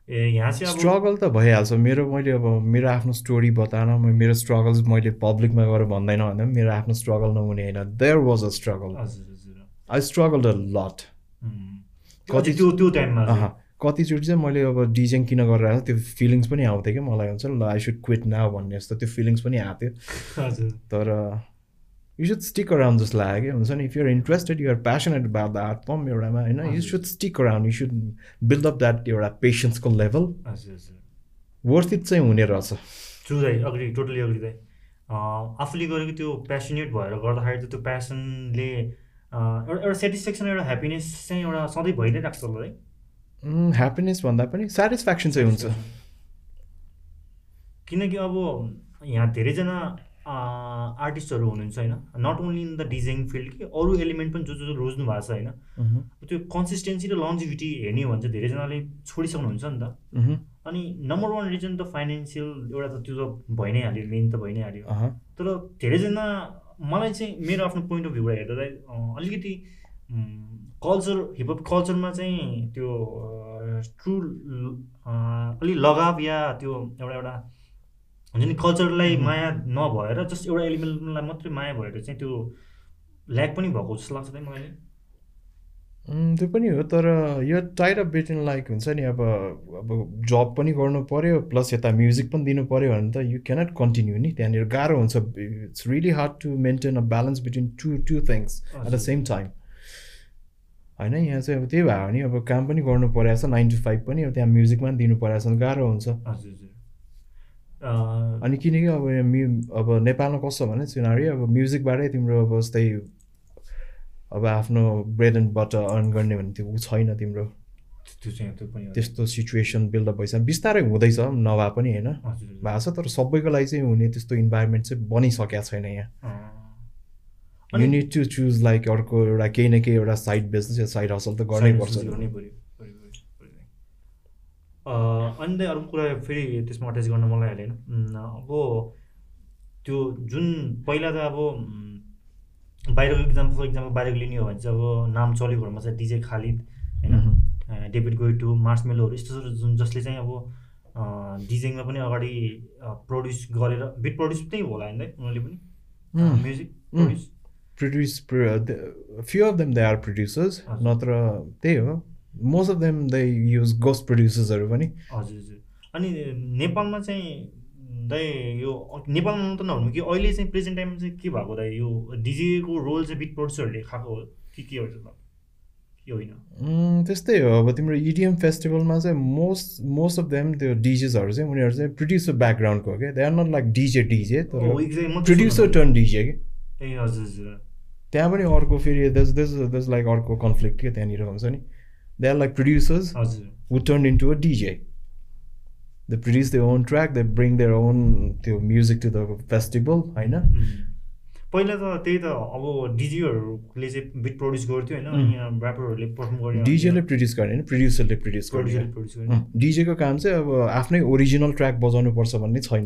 A: ए यहाँ चाहिँ
B: स्ट्रगल त भइहाल्छ। मेरो मैले अब मेरो आफ्नो स्टोरी बताएन। मेरो स्ट्रगल्स मैले पब्लिकमा गएर भन्दैन भन्दा पनि मेरो आफ्नो स्ट्रगल नहुने होइन। There was a struggle I struggle the lot
A: कति त्यो त्यो टाइममा
B: कतिचोटि चाहिँ मैले अब डिजाइन किन गरेर त्यो फिलिङ्स पनि आउँथ्यो कि मलाई हुन्छ ल आई सुड क्विट नाउ भन्ने जस्तो त्यो फिलिङ्स पनि आएको
A: थियो।
B: तर यु सुड स्टिक अराउन्ड जस्तो लाग्यो कि हुन्छ नि। If you're interested you're passionate about the art form एउटामा होइन you should stick around you should build up that एउटा पेसेन्सको लेभल वर्थ इट चाहिँ हुने रहेछ।
A: अग्री टोटली अग्री दाइ आफूले गरेको त्यो प्यासनेट भएर गर्दाखेरि त त्यो प्यासनले एउटा एउटा सेटिस्फ्याक्सन एउटा ह्याप्पिनेस चाहिँ एउटा सधैँ भइ नै राख्छ होला है।
B: ह्याप्पिनेस भन्दा पनि सेटिस्फ्याक्सन चाहिँ हुन्छ।
A: किनकि अब यहाँ धेरैजना आर्टिस्टहरू हुनुहुन्छ होइन। Not only in the design field कि अरू एलिमेन्ट पनि जो जो रोज्नु भएको छ होइन। त्यो कन्सिस्टेन्सी र लन्जिभिटी हेर्ने हो भने चाहिँ धेरैजनाले छोडिसक्नुहुन्छ नि त। अनि नम्बर वान रिजन त फाइनेन्सियल एउटा त त्यो त भइ नै हाल्यो मेन त भइ नै हाल्यो तर धेरैजना मलाई चाहिँ मेरो आफ्नो पोइन्ट अफ भ्यूबाट हेर्दा अलिकति कल्चर हिपहप कल्चरमा चाहिँ त्यो ट्रु अलि लगाव या त्यो एउटा एउटा हुन्छ नि कल्चरलाई माया नभएर जस्ट एउटा एलिमेन्टलाई मात्रै माया भएर चाहिँ त्यो ल्याक पनि भएको जस्तो लाग्छ त मलाई
B: त्यो पनि हो तर यो tied of bit in like हुन्छ नि अब अब जब पनि गर्नु पऱ्यो प्लस यता म्युजिक पनि दिनु पऱ्यो भने त यु क्यानट कन्टिन्यू नि त्यहाँनिर गाह्रो हुन्छ it's really hard to maintain a balance between two two things at the same time होइन यहाँ चाहिँ अब त्यही भयो भने अब काम पनि गर्नु परेको छ। नाइन टु फाइभ पनि अब त्यहाँ म्युजिकमा पनि दिनु परेको छ गाह्रो हुन्छ। अनि किनकि अब म्यु अब नेपालमा कस्तो भने सिनारी अब म्युजिकबाटै तिम्रो अब जस्तै अब आफ्नो ब्रेड एन्ड बटर अर्न गर्ने भने त्यो ऊ छैन तिम्रो। त्यस्तो सिचुएसन बिल्डअप भइसक्यो। बिस्तारै हुँदैछ नभए पनि होइन। भएको छ तर सबैको लागि चाहिँ हुने त्यस्तो इन्भाइरोमेन्ट चाहिँ बनिसकेको छैन यहाँ। You need to choose like अर्को एउटा केही न केही एउटा साइड बिजनेस या साइड हसल त गर्नै पर्छ
A: अनि अर्को कुरा फेरि त्यसमा अट्याच गर्न मलाई हालेन। अब त्यो जुन पहिला त अब बाहिरको इक्जाम्पल फर इक्जाम्पल बाहिरको लिने हो भने चाहिँ अब नाम चलेकोहरूमा चाहिँ डिजे खालिद होइन? डेभिड गोइटु मार्समेलोहरू यस्तो जुन जसले चाहिँ अब डिजेङमा पनि अगाडि प्रड्युस गरेर बिट प्रड्युस त्यही होला होइन उनीहरूले पनि? Music
B: produce few of them they are producers नत्र त्यही हो most of them they use ghost प्रड्युसर्सहरू पनि
A: हजुर हजुर. अनि नेपालमा चाहिँ दाइ यो नेपालमा मात्र नभनौँ कि अहिले चाहिँ प्रेजेन्ट टाइममा चाहिँ के भएको दाइ यो डिजेको रोल चाहिँ बिट प्रड्युसरहरूले खाएको हो कि के हो के होइन?
B: त्यस्तै हो। अब तिम्रो इडिएम e फेस्टिभलमा चाहिँ मोस्ट मोस्ट अफ देम त्यो डिजेसहरू चाहिँ उनीहरू चाहिँ प्रड्युसर ब्याकग्राउन्डको हो क्या। They are not like DJ DJ तर प्रड्युसर टर्न डिजे कि
A: ए हजुर हजुर।
B: त्यहाँ पनि अर्को फेरि दस दस दस लाइक अर्को कन्फ्लिक्ट के त्यहाँनिर हुन्छ नि? They are like producers who turn into a DJ they produce their own track they bring their own त्यो म्युजिक टु द फेस्टिभल होइन?
A: पहिला त त्यही त अब डिजीहरूले चाहिँ बिट प्रड्युस गर्थ्यो होइन? ऱ्यापरहरूले पर्फर्म गर्ने
B: डिजेले प्रड्युस गर्ने होइन? प्रड्युसरले प्रड्युस गर्ने। डिजेको काम चाहिँ अब आफ्नै ओरिजिनल ट्र्याक बजाउनु पर्छ भन्ने छैन।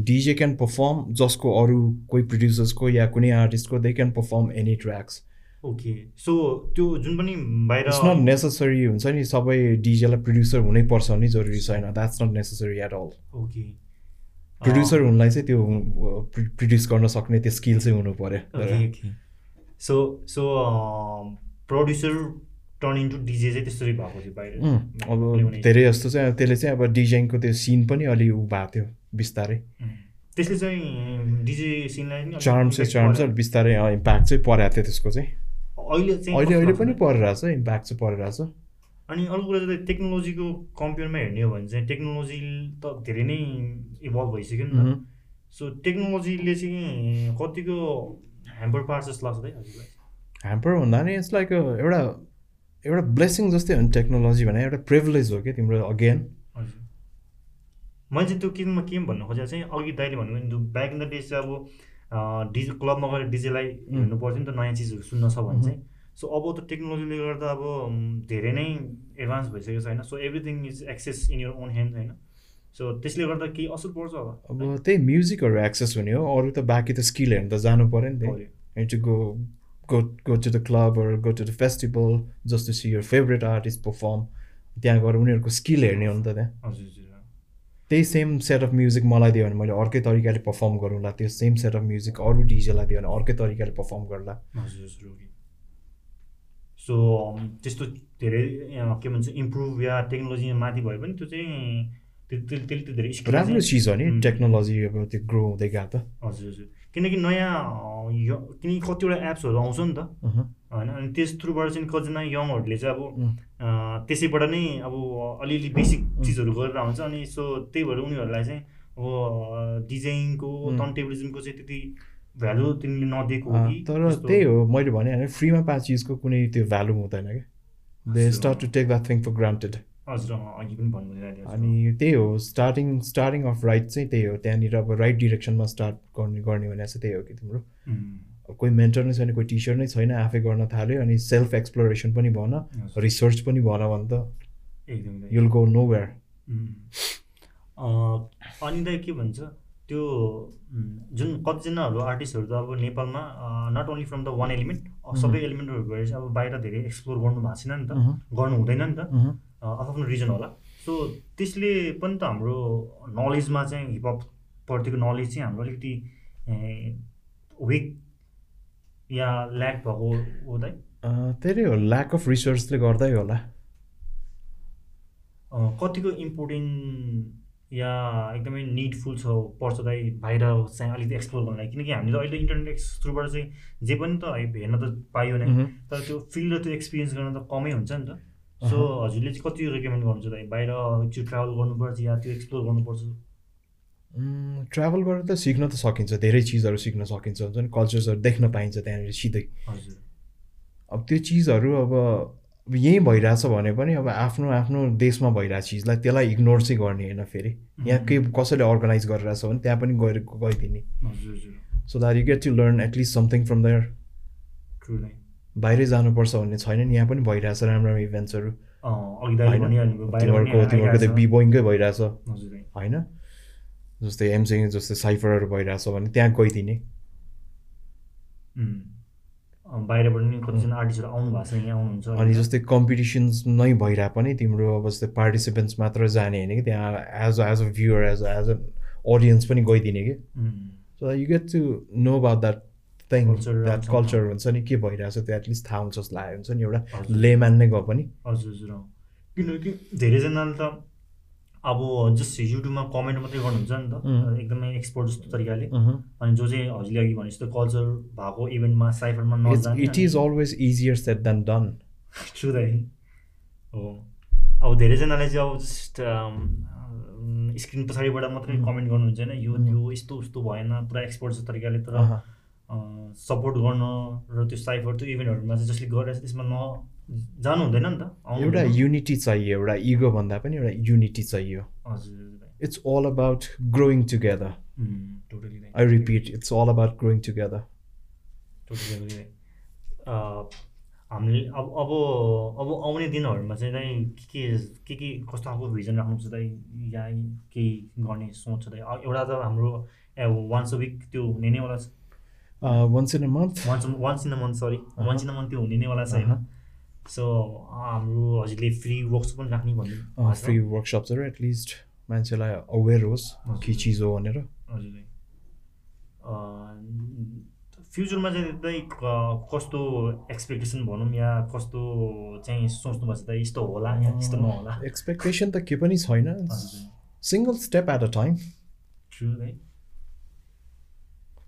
B: डिजे क्यान पर्फर्म जसको अरू कोही प्रड्युसर्सको या कुनै आर्टिस्टको they can perform any tracks
A: okay so त्यो जुन पनि बाहिर
B: इट्स नट नेसेसरी हुन्छ नि सबै डिजेलाई प्रड्युसर हुनै पर्छ भन्ने जरुरी छैन। That's not necessary at all
A: okay
B: producer हुनलाई चाहिँ त्यो प्रड्युस गर्न सक्ने त्यो स्किल चाहिँ हुनु
A: पऱ्यो। So so producer turn into DJ चाहिँ त्यसरी भएको थियो बाहिर।
B: अब धेरै जस्तो चाहिँ त्यसले चाहिँ अब डिजाइनको त्यो सिन पनि अलि उ भएको थियो बिस्तारै।
A: त्यसले चाहिँ डिजे सिनलाई
B: चार्म चाहिँ चार्म चाहिँ बिस्तारै इम्प्याक्ट चाहिँ परेको थियो त्यसको चाहिँ।
A: अहिले चाहिँ
B: अहिले अहिले पनि परिरहेछ इम्प्याक्ट चाहिँ परिरहेछ।
A: अनि अर्को कुरा चाहिँ टेक्नोलोजीको कम्पेयरमा हेर्ने हो भने चाहिँ टेक्नोलोजी त धेरै नै इभल्भ भइसक्यो नि त। सो टेक्नोलोजीले चाहिँ कतिको ह्याम्पर पार्छ जस्तो लाग्छ है हजुरलाई?
B: ह्याम्पर भन्दा नि इट्स लाइक एउटा एउटा ब्लेसिङ जस्तै हो नि टेक्नोलोजी भने एउटा प्रिभिलेज हो क्या तिम्रो अगेन
A: हजुर। मैले चाहिँ त्यो किनमा के भन्नु खोजेको चाहिँ अघि दाइले भन्नुभयो ब्याक इन द डेज चाहिँ अब डिजे क्लबमा गएर डिजेलाई हेर्नु पर्थ्यो नि त नयाँ चिजहरू सुन्न छ भने चाहिँ। सो अब त टेक्नोलोजीले गर्दा अब धेरै नै एडभान्स भइसकेको छ होइन? So everything is access in your own hand होइन? सो त्यसले गर्दा केही असर पर्छ होला
B: अब त्यही म्युजिकहरू एक्सेस हुने हो अरू त बाँकी त स्किल हेर्नु त जानु पऱ्यो नि त go go go to the club go to the festival just to see your favourite artist perform त्यहाँ गएर उनीहरूको स्किल हेर्ने हो नि त त्यहाँ त्यही सेम सेट अफ म्युजिक मलाई दियो भने मैले अर्कै तरिकाले पर्फर्म गरौँला त्यो सेम सेट अफ म्युजिक अरू डिजेलाई दियो भने अर्कै तरिकाले पर्फर्म गर्ला
A: सो त्यस्तो धेरै के भन्छ इम्प्रुभ या टेक्नोलोजी माथि भयो भने त्यो चाहिँ त्यसले त्यो धेरै
B: राम्रो चिज हो नि टेक्नोलोजी अब त्यो ग्रो हुँदै गएको त
A: हजुर हजुर किनकि नयाँ किनकि कतिवटा एप्सहरू आउँछ नि त। होइन अनि त्यस थ्रुबाट चाहिँ कतिजना यङहरूले चाहिँ अब त्यसैबाट नै अब अलिअलि बेसिक चिजहरू गरेर आउँछ। अनि सो त्यही भएर उनीहरूलाई चाहिँ अब डिजाइनको टन्टेबलिजमको चाहिँ त्यति भ्यालु तिमीले नदिएको हो कि।
B: तर त्यही हो मैले भने फ्रीमा पाएको चिजको कुनै त्यो भ्यालु हुँदैन क्या। They start to take that thing for granted
A: हजुर अघि पनि भन्नु
B: अनि त्यही हो स्टार्टिङ स्टार्टिङ अफ राइट चाहिँ त्यही हो त्यहाँनिर अब राइट डिरेक्सनमा स्टार्ट गर्ने गर्ने भने चाहिँ त्यही हो कि तिम्रो। कोही मेन्टर नै छैन कोही टिचर नै छैन आफै गर्न थाल्यो अनि सेल्फ एक्सप्लोरेसन पनि भन रिसर्च पनि भन भने त। युल गो नो वेयर
A: अनि त के भन्छ त्यो जुन कतिजनाहरू आर्टिस्टहरू त अब नेपालमा not only from the one element सबै एलिमेन्टहरू भएर चाहिँ अब बाहिर धेरै एक्सप्लोर गर्नु भएको छैन नि त गर्नु हुँदैन नि त। आफ्नो रिजन होला। सो त्यसले पनि त हाम्रो नलेजमा चाहिँ हिपहपप्रतिको नलेज चाहिँ हाम्रो अलिकति विक या ल्याक भएको हो दाइ
B: त्यही हो ल्याक अफ रिसोर्सले गर्दै होला।
A: कतिको इम्पोर्टेन्ट या एकदमै निडफुल छ पर्छ दाइ बाहिर चाहिँ अलिकति एक्सप्लोर गर्नलाई। किनकि हामीले अहिले इन्टरनेट थ्रुबाट चाहिँ जे पनि त हेर्न त पाइयो नै। तर त्यो फिल्ड र त्यो एक्सपिरियन्स गर्न त कमै हुन्छ नि त। सो हजुरले चाहिँ कति रेकमेन्ड गर्नुहुन्छ दाइ बाहिर त्यो ट्राभल गर्नुपर्छ या त्यो एक्सप्लोर गर्नुपर्छ?
B: ट्राभल गरेर त सिक्न त सकिन्छ धेरै चिजहरू सिक्न सकिन्छ। हुन्छ नि? कल्चर्सहरू देख्न पाइन्छ त्यहाँनिर सिधै। अब त्यो चिजहरू अब अब यहीँ भइरहेछ भने पनि अब आफ्नो आफ्नो देशमा भइरहेको चिजलाई त्यसलाई इग्नोर चाहिँ गर्ने होइन फेरि। यहाँ केही कसैले अर्गनाइज गरिरहेछ भने त्यहाँ पनि गएर गइदिने। So that you get to learn at least something from there बाहिरै जानुपर्छ भन्ने छैन नि यहाँ पनि भइरहेछ राम्रो राम्रो इभेन्ट्सहरू तिमीहरूको त बिबोइङकै भइरहेछ। होइन? जस्तै एमसिङ जस्तै साइफरहरू भइरहेछ भने त्यहाँ गइदिने। अनि जस्तै कम्पिटिसन्स नै भइरहे पनि तिम्रो अब जस्तै पार्टिसिपेन्ट्स मात्र जाने होइन कि त्यहाँ as as a viewer as as a audience पनि गइदिने कि। So you get to know about that thing that culture हुन्छ नि के भइरहेछ त्यो एटलिस्ट थाहा हुन्छ जस्तो लागेको हुन्छ नि एउटा लेम्यान नै गयो पनि।
A: हजुर हजुर किनकि धेरैजनाले त अब जस्ट युट्युबमा कमेन्ट मात्रै गर्नुहुन्छ नि त। एकदमै एक्सपोर्ट जस्तो तरिकाले। अनि जो चाहिँ हजुरले अघि भने जस्तो कल्चर भएको इभेन्टमा साइफरमा
B: नजाने it is always easier said than done
A: true दाइ हो। अब धेरैजनाले चाहिँ अब जस्ट स्क्रिन पछाडिबाट मात्रै कमेन्ट गर्नुहुन्छ होइन। यो यो यस्तो उस्तो भएन। पुरा एक्सपोर्ट जस्तो तरिकाले तर सपोर्ट गर्न र त्यो साइफर त्यो इभेन्टहरूमा चाहिँ जसले गरिरहेको छ त्यसमा न जानु हुँदैन नि त
B: एउटा युनिटी चाहियो एउटा इगो भन्दा पनि एउटा युनिटी चाहियो। It's all about growing together I repeat it's all about growing together
A: हामीले अब अब अब आउने दिनहरूमा चाहिँ के के के कस्तो खालको भिजन राख्नुपर्छ दाइ या केही गर्ने सोच छ दाइ एउटा त हाम्रो वान्स अ विक त्यो हुने नै छ
B: once in a month
A: once once in a month sorry once in a month त्यो हुने नै वाला छ होइन सो हाम्रो हजुरले फ्री वर्कसप पनि राख्ने भन्नु
B: फ्री वर्कसप्सहरू एटलिस्ट मान्छेलाई अवेर होस् के चिज हो भनेर।
A: हजुर फ्युचरमा चाहिँ त्यही कस्तो एक्सपेक्टेसन भनौँ या कस्तो चाहिँ सोच्नु भएको छ त? यस्तो होला या यस्तो नहोला?
B: एक्सपेक्टेसन त के पनि छैन। Single step at a time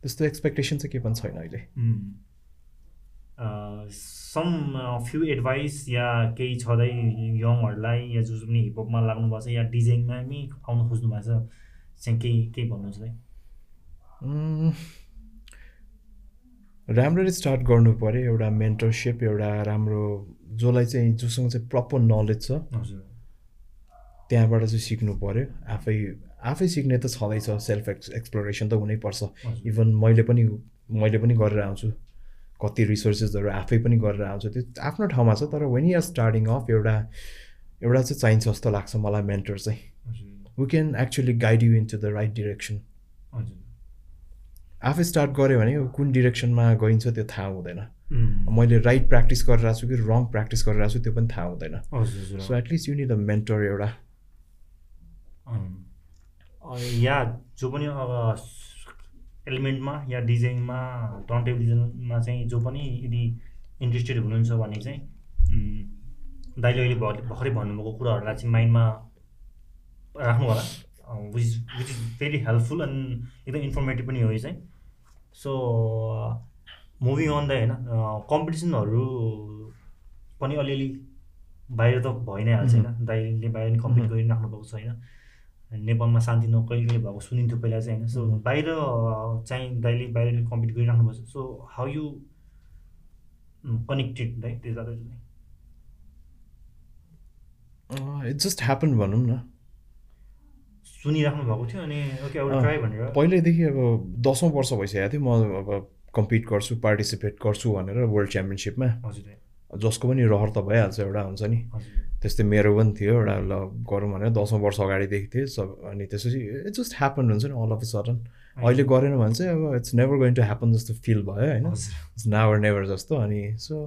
B: त्यस्तो एक्सपेक्टेसन चाहिँ के पनि छैन अहिले।
A: सम फ्यु एडभाइस या केही छँदै यङहरूलाई या जो पनि हिपहपमा लाग्नु भएको छ या डिजाइनमा पनि आउनु खोज्नु भएको छ चाहिँ केही केही भन्नुहुन्छ है
B: राम्ररी स्टार्ट गर्नु पऱ्यो एउटा मेन्टरसिप एउटा राम्रो जसलाई चाहिँ जोसँग चाहिँ प्रपर नलेज छ। त्यहाँबाट चाहिँ सिक्नु पऱ्यो आफै आफै सिक्ने त छँदैछ सेल्फ एक्स एक्सप्लोरेसन त हुनैपर्छ। इभन मैले पनि मैले पनि गरेर आउँछु। कति रिसोर्सेसहरू आफै पनि गरेर आउँछ। त्यो आफ्नो ठाउँमा छ तर वेन आर स्टार्टिङ अफ एउटा एउटा चाहिँ चाहिन्छ जस्तो लाग्छ मलाई मेन्टर चाहिँ। We can actually guide you in to the right direction आफै स्टार्ट गऱ्यो भने कुन डिरेक्सनमा गइन्छ त्यो थाहा हुँदैन। मैले राइट प्र्याक्टिस गरिरहेको छु कि रङ प्र्याक्टिस गरिरहेको छु त्यो पनि थाहा हुँदैन। So at least unit the mentor एउटा।
A: या जो पनि अब एलिमेन्टमा या डिजाइनमा टर्न टेबल डिजाइनमा चाहिँ जो पनि यदि इन्ट्रेस्टेड हुनुहुन्छ भने चाहिँ दाइले अहिले भर्खरै भन्नुभएको कुराहरूलाई चाहिँ माइन्डमा राख्नु होला। Which is which is very helpful and एकदम इन्फर्मेटिभ पनि हो यो चाहिँ। सो मुभिङ अन द होइन कम्पिटिसनहरू पनि अलिअलि बाहिर त भइ नै हाल्छ होइन। दाइले बाहिर पनि कम्पिट गरिराख्नु भएको छ होइन। नेपालमा शान्ति न कहिले कहिले भएको सुनिन्थ्यो पहिला चाहिँ होइन? सो बाहिर चाहिँ दाइले बाहिर कम्पिट गरिराख्नु भएको छ सो हाउ यु कनेक्टेड दाइ त्यो जाँदा
B: इट जस्ट ह्यापन भनौँ न।
A: सुनिराख्नु भएको थियो अनि ओके ट्राई भनेर।
B: पहिल्यैदेखि अब दसौँ वर्ष भइसकेको थियो म अब कम्पिट गर्छु पार्टिसिपेट गर्छु भनेर वर्ल्ड च्याम्पियनसिपमा। हजुर। जसको पनि रहर त भइहाल्छ एउटा हुन्छ नि। त्यस्तै मेरो पनि थियो एउटा ल गरौँ भनेर दसौँ वर्ष अगाडिदेखि थिएँ सब अनि त्यसपछि इट जस्ट ह्यापन हुन्छ नि अल अफ अ। सडन अहिले गरेन भने चाहिँ अब it's never going to happen जस्तो फिल भयो होइन? इट्स नावर नेभर जस्तो अनि सो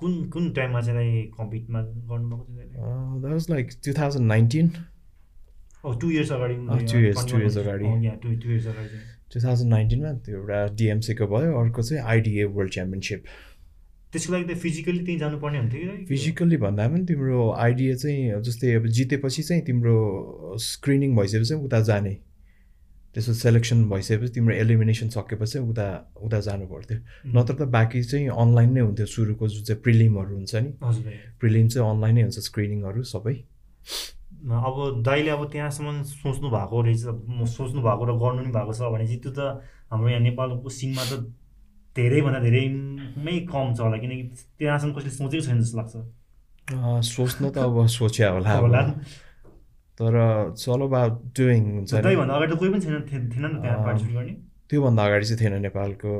A: कुन कुन टाइममा चाहिँ कम्पिटमा गर्नुभएको थियो
B: that was like two thousand nineteen
A: two years अगाडि
B: टु इयर्स टु इयर्स अगाडि। टु थाउजन्ड नाइन्टिनमा त्यो एउटा डिएमसीको भयो अर्को चाहिँ आइडिए वर्ल्ड च्याम्पियनसिप
A: त्यसको लागि त फिजिकल्ली त्यहीँ जानुपर्ने हुन्थ्यो कि
B: फिजिकल्ली भन्दा पनि तिम्रो आइडिया चाहिँ जस्तै अब जितेपछि चाहिँ तिम्रो स्क्रिनिङ भइसकेपछि उता जाने। त्यसो सेलेक्सन भइसकेपछि तिम्रो एलिमिनेसन सकेपछि उता उता जानु पर्थ्यो। नत्र त बाँकी चाहिँ अनलाइन नै हुन्थ्यो सुरुको जुन चाहिँ प्रिलिमहरू हुन्छ नि। प्रिलिम चाहिँ अनलाइनै हुन्छ स्क्रिनिङहरू सबै।
A: अब दाइले अब त्यहाँसम्म सोच्नु भएको रहेछ सोच्नु भएको र गर्नु नि भएको छ भने चाहिँ त्यो त हाम्रो यहाँ नेपालको सिनमा त धेरैभन्दा धेरैमै कम छ होला किनकि त्यहाँसम्म कसैले सोचेको छैन जस्तो लाग्छ।
B: सोच्न त अब सोच्या होला होला। तर चलो बा डुइङ हुन्छ
A: त्योभन्दा अगाडि त कोही पनि छैन थिएन नि त्यहाँ पार्टिसिपेट गर्ने।
B: त्योभन्दा अगाडि चाहिँ थिएन नेपालको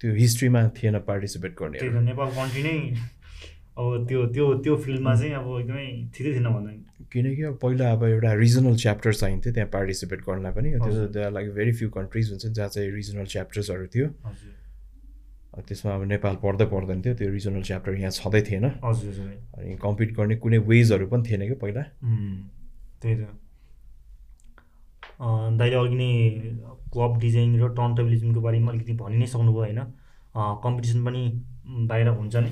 B: त्यो हिस्ट्रीमा थिएन पार्टिसिपेट गर्ने
A: त्यही त नेपाल कन्ट्री नै अब त्यो त्यो त्यो फिल्डमा चाहिँ अब एकदमै ठिकै थिएन भन्दा
B: किनकि अब पहिला अब एउटा रिजनल च्याप्टर चाहिन्थ्यो त्यहाँ पार्टिसिपेट गर्नलाई पनि। त्यो लाइक भेरी फ्यु कन्ट्रिज हुन्छ जहाँ चाहिँ रिजनल च्याप्टर्सहरू थियो। त्यसमा अब नेपाल पढ्दै पर्दैन थियो त्यो रिजनल च्याप्टर यहाँ छँदै थिएन। अनि कम्पिट गर्ने कुनै वेजहरू पनि थिएन क्या पहिला।
A: त्यही त। दाइले अघि नै क्लब डिजाइन र टर्न टेबलिजमको बारेमा अलिकति भनि नै सक्नुभयो होइन? कम्पिटिसन पनि बाहिर हुन्छ नि।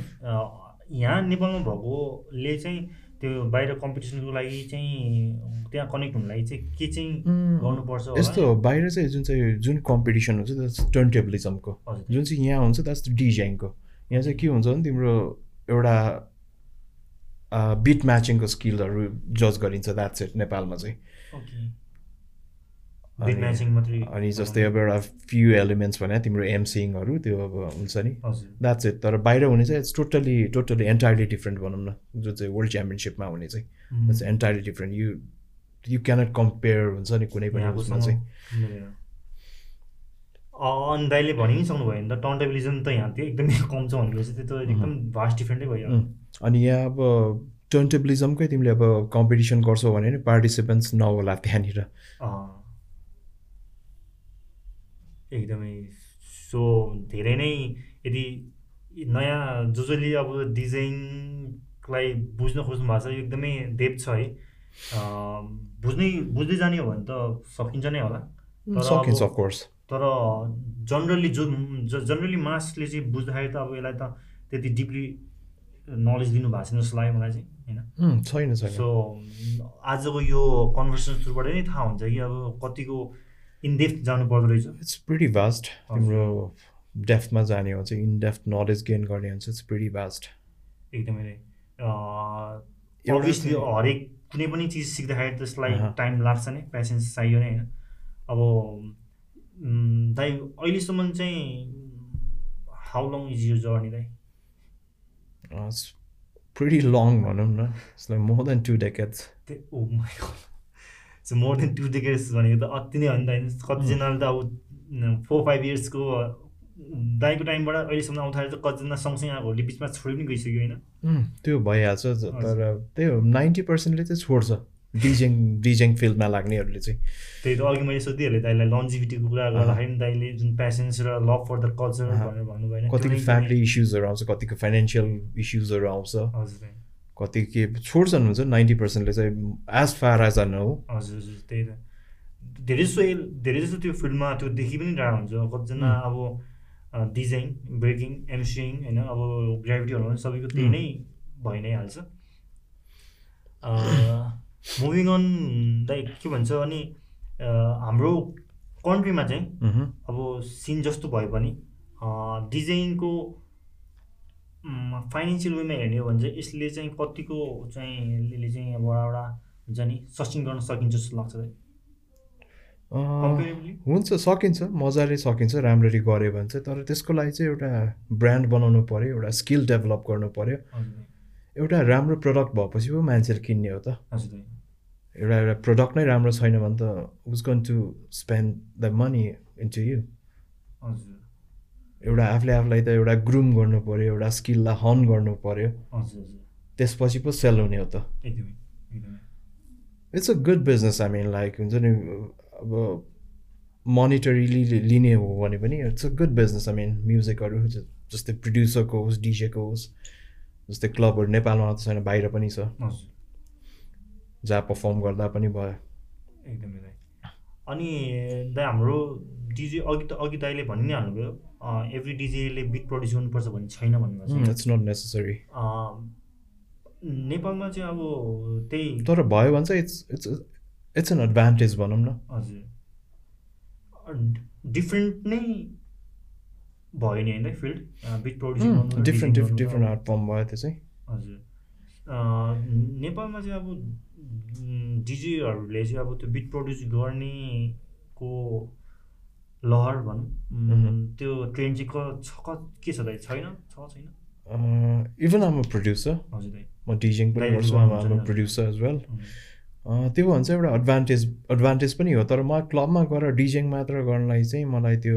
A: यहाँ नेपालमा भएकोले चाहिँ त्यो बाहिर कम्पिटिसनको लागि चाहिँ त्यहाँ कनेक्ट हुनुलाई चाहिँ के चाहिँ गर्नुपर्छ
B: यस्तो बाहिर चाहिँ जुन चाहिँ जुन कम्पिटिसन हुन्छ टर्न टेबलिजमको। जुन चाहिँ यहाँ हुन्छ द्याट्स डिजाइनको। यहाँ चाहिँ के हुन्छ भने तिम्रो एउटा बिट म्याचिङको स्किलहरू जज गरिन्छ द्याट्स इट नेपालमा चाहिँ। अनि जस्तै अब एउटा फ्यु एलिमेन्ट्स भने तिम्रो एमसिङहरू त्यो अब हुन्छ नि। द्याट्स इट तर बाहिर हुने चाहिँ it's totally totally entirely different भनौँ न। जुन चाहिँ वर्ल्ड च्याम्पियनसिपमा हुने चाहिँ। It's entirely different you you cannot compare हुन्छ नि कुनै पनि उसमा चाहिँ।
A: अनि दाइले भनि नै सक्नुभयो नि त टर्न त यहाँ त्यो एकदमै कम छ भनेपछि त्यो त एकदम भास्ट डिफ्रेन्टै भयो।
B: अनि यहाँ अब टर्न तिमीले अब कम्पिटिसन गर्छौ भने नि पार्टिसिपेन्ट्स नहोला त्यहाँनिर।
A: एकदमै सो धेरै नै यदि नयाँ जो जसले अब डिजाइनलाई बुझ्न खोज्नु भएको छ एकदमै डेप छ है। बुझ्नै बुझ्दै जाने हो भने त सकिन्छ नै होला।
B: सकिन्छ अफकोर्स
A: तर जनरली जो जनरली मासले चाहिँ बुझ्दाखेरि त अब यसलाई त त्यति डिपली नलेज दिनु भएको छैन जस्तो लाग्यो मलाई चाहिँ
B: होइन? छैन
A: सो आजको यो कन्भर्सेसन थ्रुबाट नै थाहा हुन्छ कि अब कतिको इन डेफ्थ जानु पर्दो रहेछ।
B: इट्स प्रिटी भास्ट तिम्रो डेफ्थमा जाने हो चाहिँ इन डेफ्थ नलेज गेन गर्ने हुन्छ इट्स प्रिटी भास्ट
A: एकदमै अभियसली हरेक कुनै पनि चिज सिक्दाखेरि त्यसलाई टाइम लाग्छ नै पेसेन्स चाहियो नै होइन। अब दाइ अहिलेसम्म चाहिँ how long is you journey दाइ?
B: प्रिटी लङ भनौँ न। More than two decades
A: so more than two decades भनेको त अति नै हो नि त होइन कतिजनाले त अब फोर फाइभ इयर्सको दाइको टाइमबाट अहिलेसम्म आउँदाखेरि चाहिँ कतिजना सँगसँगै आएकोहरूले बिचमा छोडी पनि गइसक्यो होइन?
B: त्यो भइहाल्छ तर त्यही हो नाइन्टी पर्सेन्टले चाहिँ छोड्छ डिजेङ डिजेङ फिल्डमा लाग्नेहरूले चाहिँ।
A: त्यही त अघि मैले सोधिहालेँ दाइलाई लन्जिभिटीको कुरा गर्दाखेरि दाइले जुन पेसेन्स र लभ फर द कल्चर भनेर भन्नुभयो
B: कतिको फ्यामिली इस्युजहरू आउँछ कतिको फाइनेन्सियल इस्युजहरू आउँछ।
A: हजुर।
B: कति के छोड्छन् हुन्छ नाइन्टी पर्सेन्टले चाहिँ एज फार एज अन हो
A: हजुर हजुर त्यही त। धेरै जस्तो धेरै जस्तो त्यो फिल्डमा त्यो देखि पनि रहेको हुन्छ। कतिजना अब डिजाइन ब्रेकिङ एमसिङ होइन अब ग्राभिटीहरू सबैको त्यही नै भइ नै हाल्छ। मुभिङ अन दाइ के भन्छ अनि हाम्रो कन्ट्रीमा चाहिँ अब सिन जस्तो भए पनि डिजाइनको फाइनेन्सियल वेमा हेर्ने हो भने चाहिँ यसले चाहिँ कतिको चाहिँ यसले चाहिँ अब एउटा हुन्छ नि सस्टेन गर्न सकिन्छ जस्तो लाग्छ
B: हुन्छ सकिन्छ मजाले सकिन्छ राम्ररी गऱ्यो भने चाहिँ तर त्यसको लागि चाहिँ एउटा ब्रान्ड बनाउनु पऱ्यो एउटा स्किल डेभलप गर्नु पऱ्यो एउटा राम्रो प्रडक्ट भएपछि पो मान्छेले किन्ने हो त। एउटा एउटा प्रडक्ट नै राम्रो छैन भने त was gonna to spend the money into you
A: हजुर।
B: एउटा आफूले आफूलाई त एउटा ग्रुम गर्नु पऱ्यो एउटा स्किललाई हन गर्नु पऱ्यो त्यसपछि पो सेल हुने हो त। It's a good business I mean like हुन्छ नि अब मोनिटरीली लिने हो भने पनि it's a good business I mean म्युजिकहरू जस्तै प्रड्युसरको होस् डिजेको होस् जस्तै क्लबहरू नेपालमा मात्र छैन बाहिर पनि छ। जहाँ पर्फर्म गर्दा पनि भयो।
A: एकदमै अनि हाम्रो डिजे अघि त अघि दाइले भनि नै हाल्नुभयो। एभ्री डिजेले बिट प्रड्युस गर्नुपर्छ भन्ने छैन भन्नुभएको
B: इट्स नट नेसेसरी
A: नेपालमा चाहिँ अब त्यही
B: तर भयो भने चाहिँ it's it's it's an advantage भनौँ न।
A: हजुर। डिफ्रेन्ट नै भयो नि होइन field beat produce
B: different different art form भयो त्यो चाहिँ।
A: हजुर। नेपालमा चाहिँ अब डिजेहरूले चाहिँ अब त्यो बिट प्रड्युस गर्नेको लहर भनौँ त्यो ट्रेन चाहिँ क छ के छ दाइ? छैन? छ छैन?
B: इभन आम प्रड्युसर
A: हजुर दाइ।
B: म टिचिङ पनि गर्छु आम प्रड्युसर एज वेल त्यो भन्छ एउटा एडभान्टेज एडभान्टेज पनि हो तर म क्लबमा गएर डिजिङ मात्र गर्नलाई चाहिँ मलाई त्यो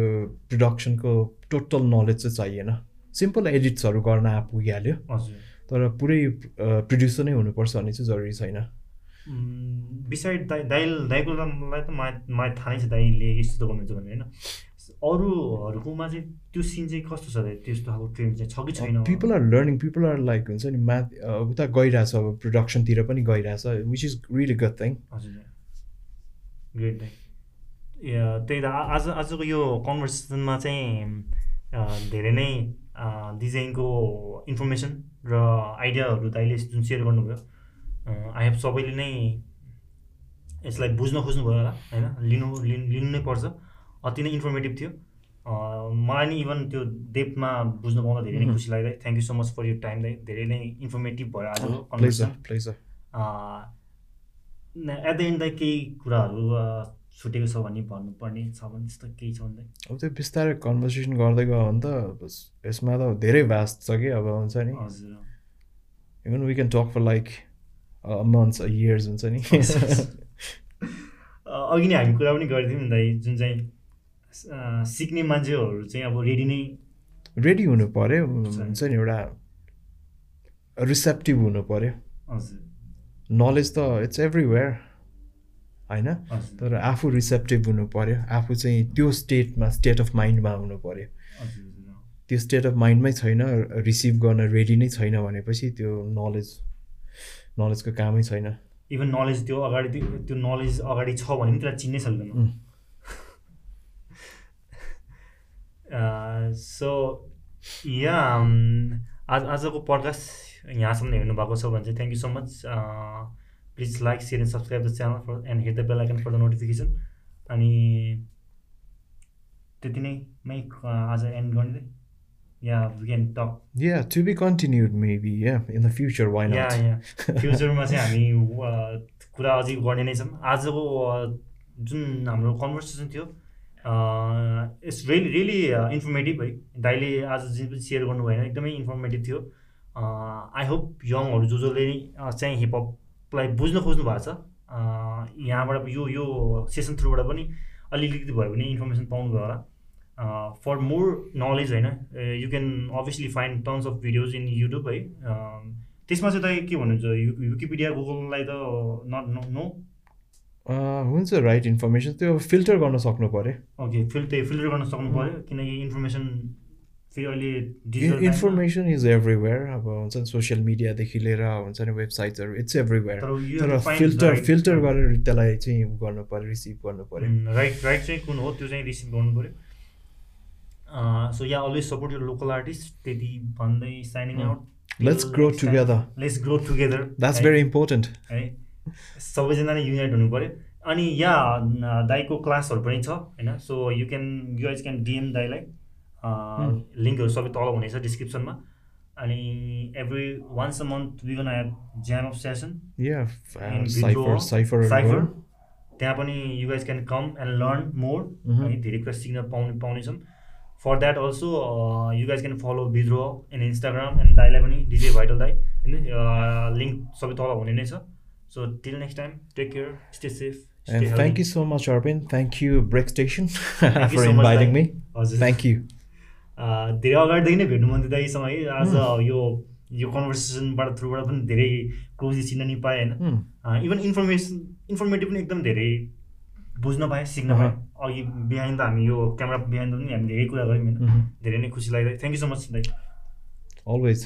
B: प्रडक्सनको टोटल नलेज चाहिँ चाहिएन। सिम्पल एडिट्सहरू गर्न आप पुगिहाल्यो तर पुरै प्रड्युसर नै हुनुपर्छ भन्ने चाहिँ जरुरी छैन।
A: बिसाइड दाइ दाइ दाइको त मलाई थाहा नै छ दाइले यस्तो गर्नुहुन्छ भने होइन अरूहरूकोमा चाहिँ त्यो सिन चाहिँ कस्तो छ त्यस्तो खालको ट्रेन चाहिँ छ कि छैन
B: people are learning people are like हुन्छ नि म्याथ उता गइरहेछ अब प्रडक्सनतिर पनि गइरहेछ which is really good thing
A: हजुर ग्रेट दाइ त्यही त आज आजको यो कन्भर्सेसनमा चाहिँ धेरै नै डिजाइनको इन्फर्मेसन र आइडियाहरू दाइले जुन सेयर गर्नुभयो। आई हेभ सबैले नै यसलाई बुझ्न खोज्नुभयो होला होइन? लिनु लिनु नै पर्छ। अति नै इन्फर्मेटिभ थियो। मलाई नि इभन त्यो डेपमा बुझ्नु पाउँदा धेरै नै खुसी लाग्दै thank you so much for you time दाइ। धेरै नै इन्फर्मेटिभ भयो आज एट द एन्ड दाइ केही कुराहरू छुटेको छ भने भन्नुपर्ने छ भने त्यस्तो केही छ भने
B: अब त्यो बिस्तारै कन्भर्सेसन गर्दै गयो भने त यसमा त धेरै भास्ट छ कि? अब हुन्छ नि। हजुर। Even we can talk for like months years हुन्छ नि।
A: अघि नै हामी कुरा पनि गरिदियौँ नि दाइ जुन चाहिँ सिक्ने मान्छेहरू चाहिँ अब रेडी नै
B: रेडी हुनु पऱ्यो हुन्छ नि। एउटा रिसेप्टिभ हुनु पऱ्यो नलेज त इट्स एभ्रिवेयर होइन? तर आफू रिसेप्टिभ हुनु पऱ्यो आफू चाहिँ त्यो स्टेटमा स्टेट अफ माइन्डमा हुनु पऱ्यो त्यो स्टेट अफ माइन्डमै छैन रिसिभ गर्न रेडी नै छैन भनेपछि त्यो नलेज नलेजको कामै छैन।
A: इभन नलेज त्यो अगाडि त्यो नलेज अगाडि छ भने पनि त्यसलाई चिन्नै सक्दैन। सो या आज आजको पडकास्ट यहाँसम्म हेर्नु भएको छ भने चाहिँ thank you so much please like share and subscribe the channel for and hit the bell icon for the notification अनि त्यति नै मै आज एन्ड गर्ने yeah we can talk
B: yeah to be continued maybe yeah in the future why
A: yeah yeah फ्युचरमा चाहिँ हामी कुरा अझै गर्ने नै छौँ। आजको जुन हाम्रो कन्भर्सेसन थियो इट्स रियली रियली इन्फर्मेटिभ है। दाइले आज जे पनि सेयर गर्नुभयो होइन एकदमै इन्फर्मेटिभ थियो। आई होप यङहरू जो जसले चाहिँ हिपहपलाई बुझ्न खोज्नु भएको छ। यहाँबाट यो यो सेसन थ्रुबाट पनि अलिकति भयो भने इन्फर्मेसन पाउनुभयो होला। फर मोर नलेज होइन you can obviously find tons of videos in YouTube है त्यसमा चाहिँ तपाईँ के भन्नुहुन्छ? विकिपिडिया गुगललाई त नट नो
B: हुन्छ राइट इन्फर्मेसन त्यो फिल्टर गर्न सक्नु पऱ्यो।
A: ओके फिल्टर फिल्टर गर्न सक्नु पऱ्यो किनकि इन्फर्मेसन फेरि अहिले
B: इन्फर्मेसन इज एभ्रिवेयर अब हुन्छ नि सोसियल मिडियादेखि लिएर हुन्छ नि वेबसाइट्सहरू इट्स एभ्रिवेयर तर फिल्टर फिल्टर गरेर त्यसलाई चाहिँ गर्नु पऱ्यो रिसिभ गर्नु पऱ्यो।
A: राइट राइट चाहिँ कुन हो त्यो चाहिँ रिसिभ गर्नु पऱ्यो। सो या अलवेज सपोर्ट यो लोकल आर्टिस्ट त्यति भन्दै signing out
B: let's grow together
A: let's grow together
B: that's very important
A: है सबैजना नै युनाइट हुनु पऱ्यो। अनि यहाँ दाईको क्लासहरू पनि छ होइन? So you can you guys can DM दाईलाई। लिङ्कहरू सबै तल हुनेछ डिस्क्रिप्सनमा अनि every once a month we gonna have jam of session cypher त्यहाँ पनि you guys can come and learn more है? धेरै कुरा सिक्न पाउने पाउनेछौँ। For that also you guys can follow withdraw in Instagram and दाईलाई पनि डिजे भाइटल दाई होइन लिङ्क सबै तल हुने नै छ। So till next time, take care, stay safe.
B: Stay and thank you so much, Arvin. Thank you, Break Station, for so inviting me. Thank you.
A: धेरै अगाडिदेखि नै भेट्नु मन दिँदैसँग है आज यो यो कन्भर्सेसनबाट थ्रुबाट पनि धेरै क्लोजली चिन्न नि पाएँ होइन? इभन इन्फर्मेसन इन्फर्मेटिभ पनि एकदम धेरै बुझ्न पाएँ सिक्न पाएँ। अघि बिहाइन्ड त हामी यो क्यामेरा बिहाइन्ड पनि हामी धेरै कुरा गऱ्यौँ होइन। धेरै नै खुसी लाग्यो थ्याङ्क यू सो मच दाइ
B: अलवेज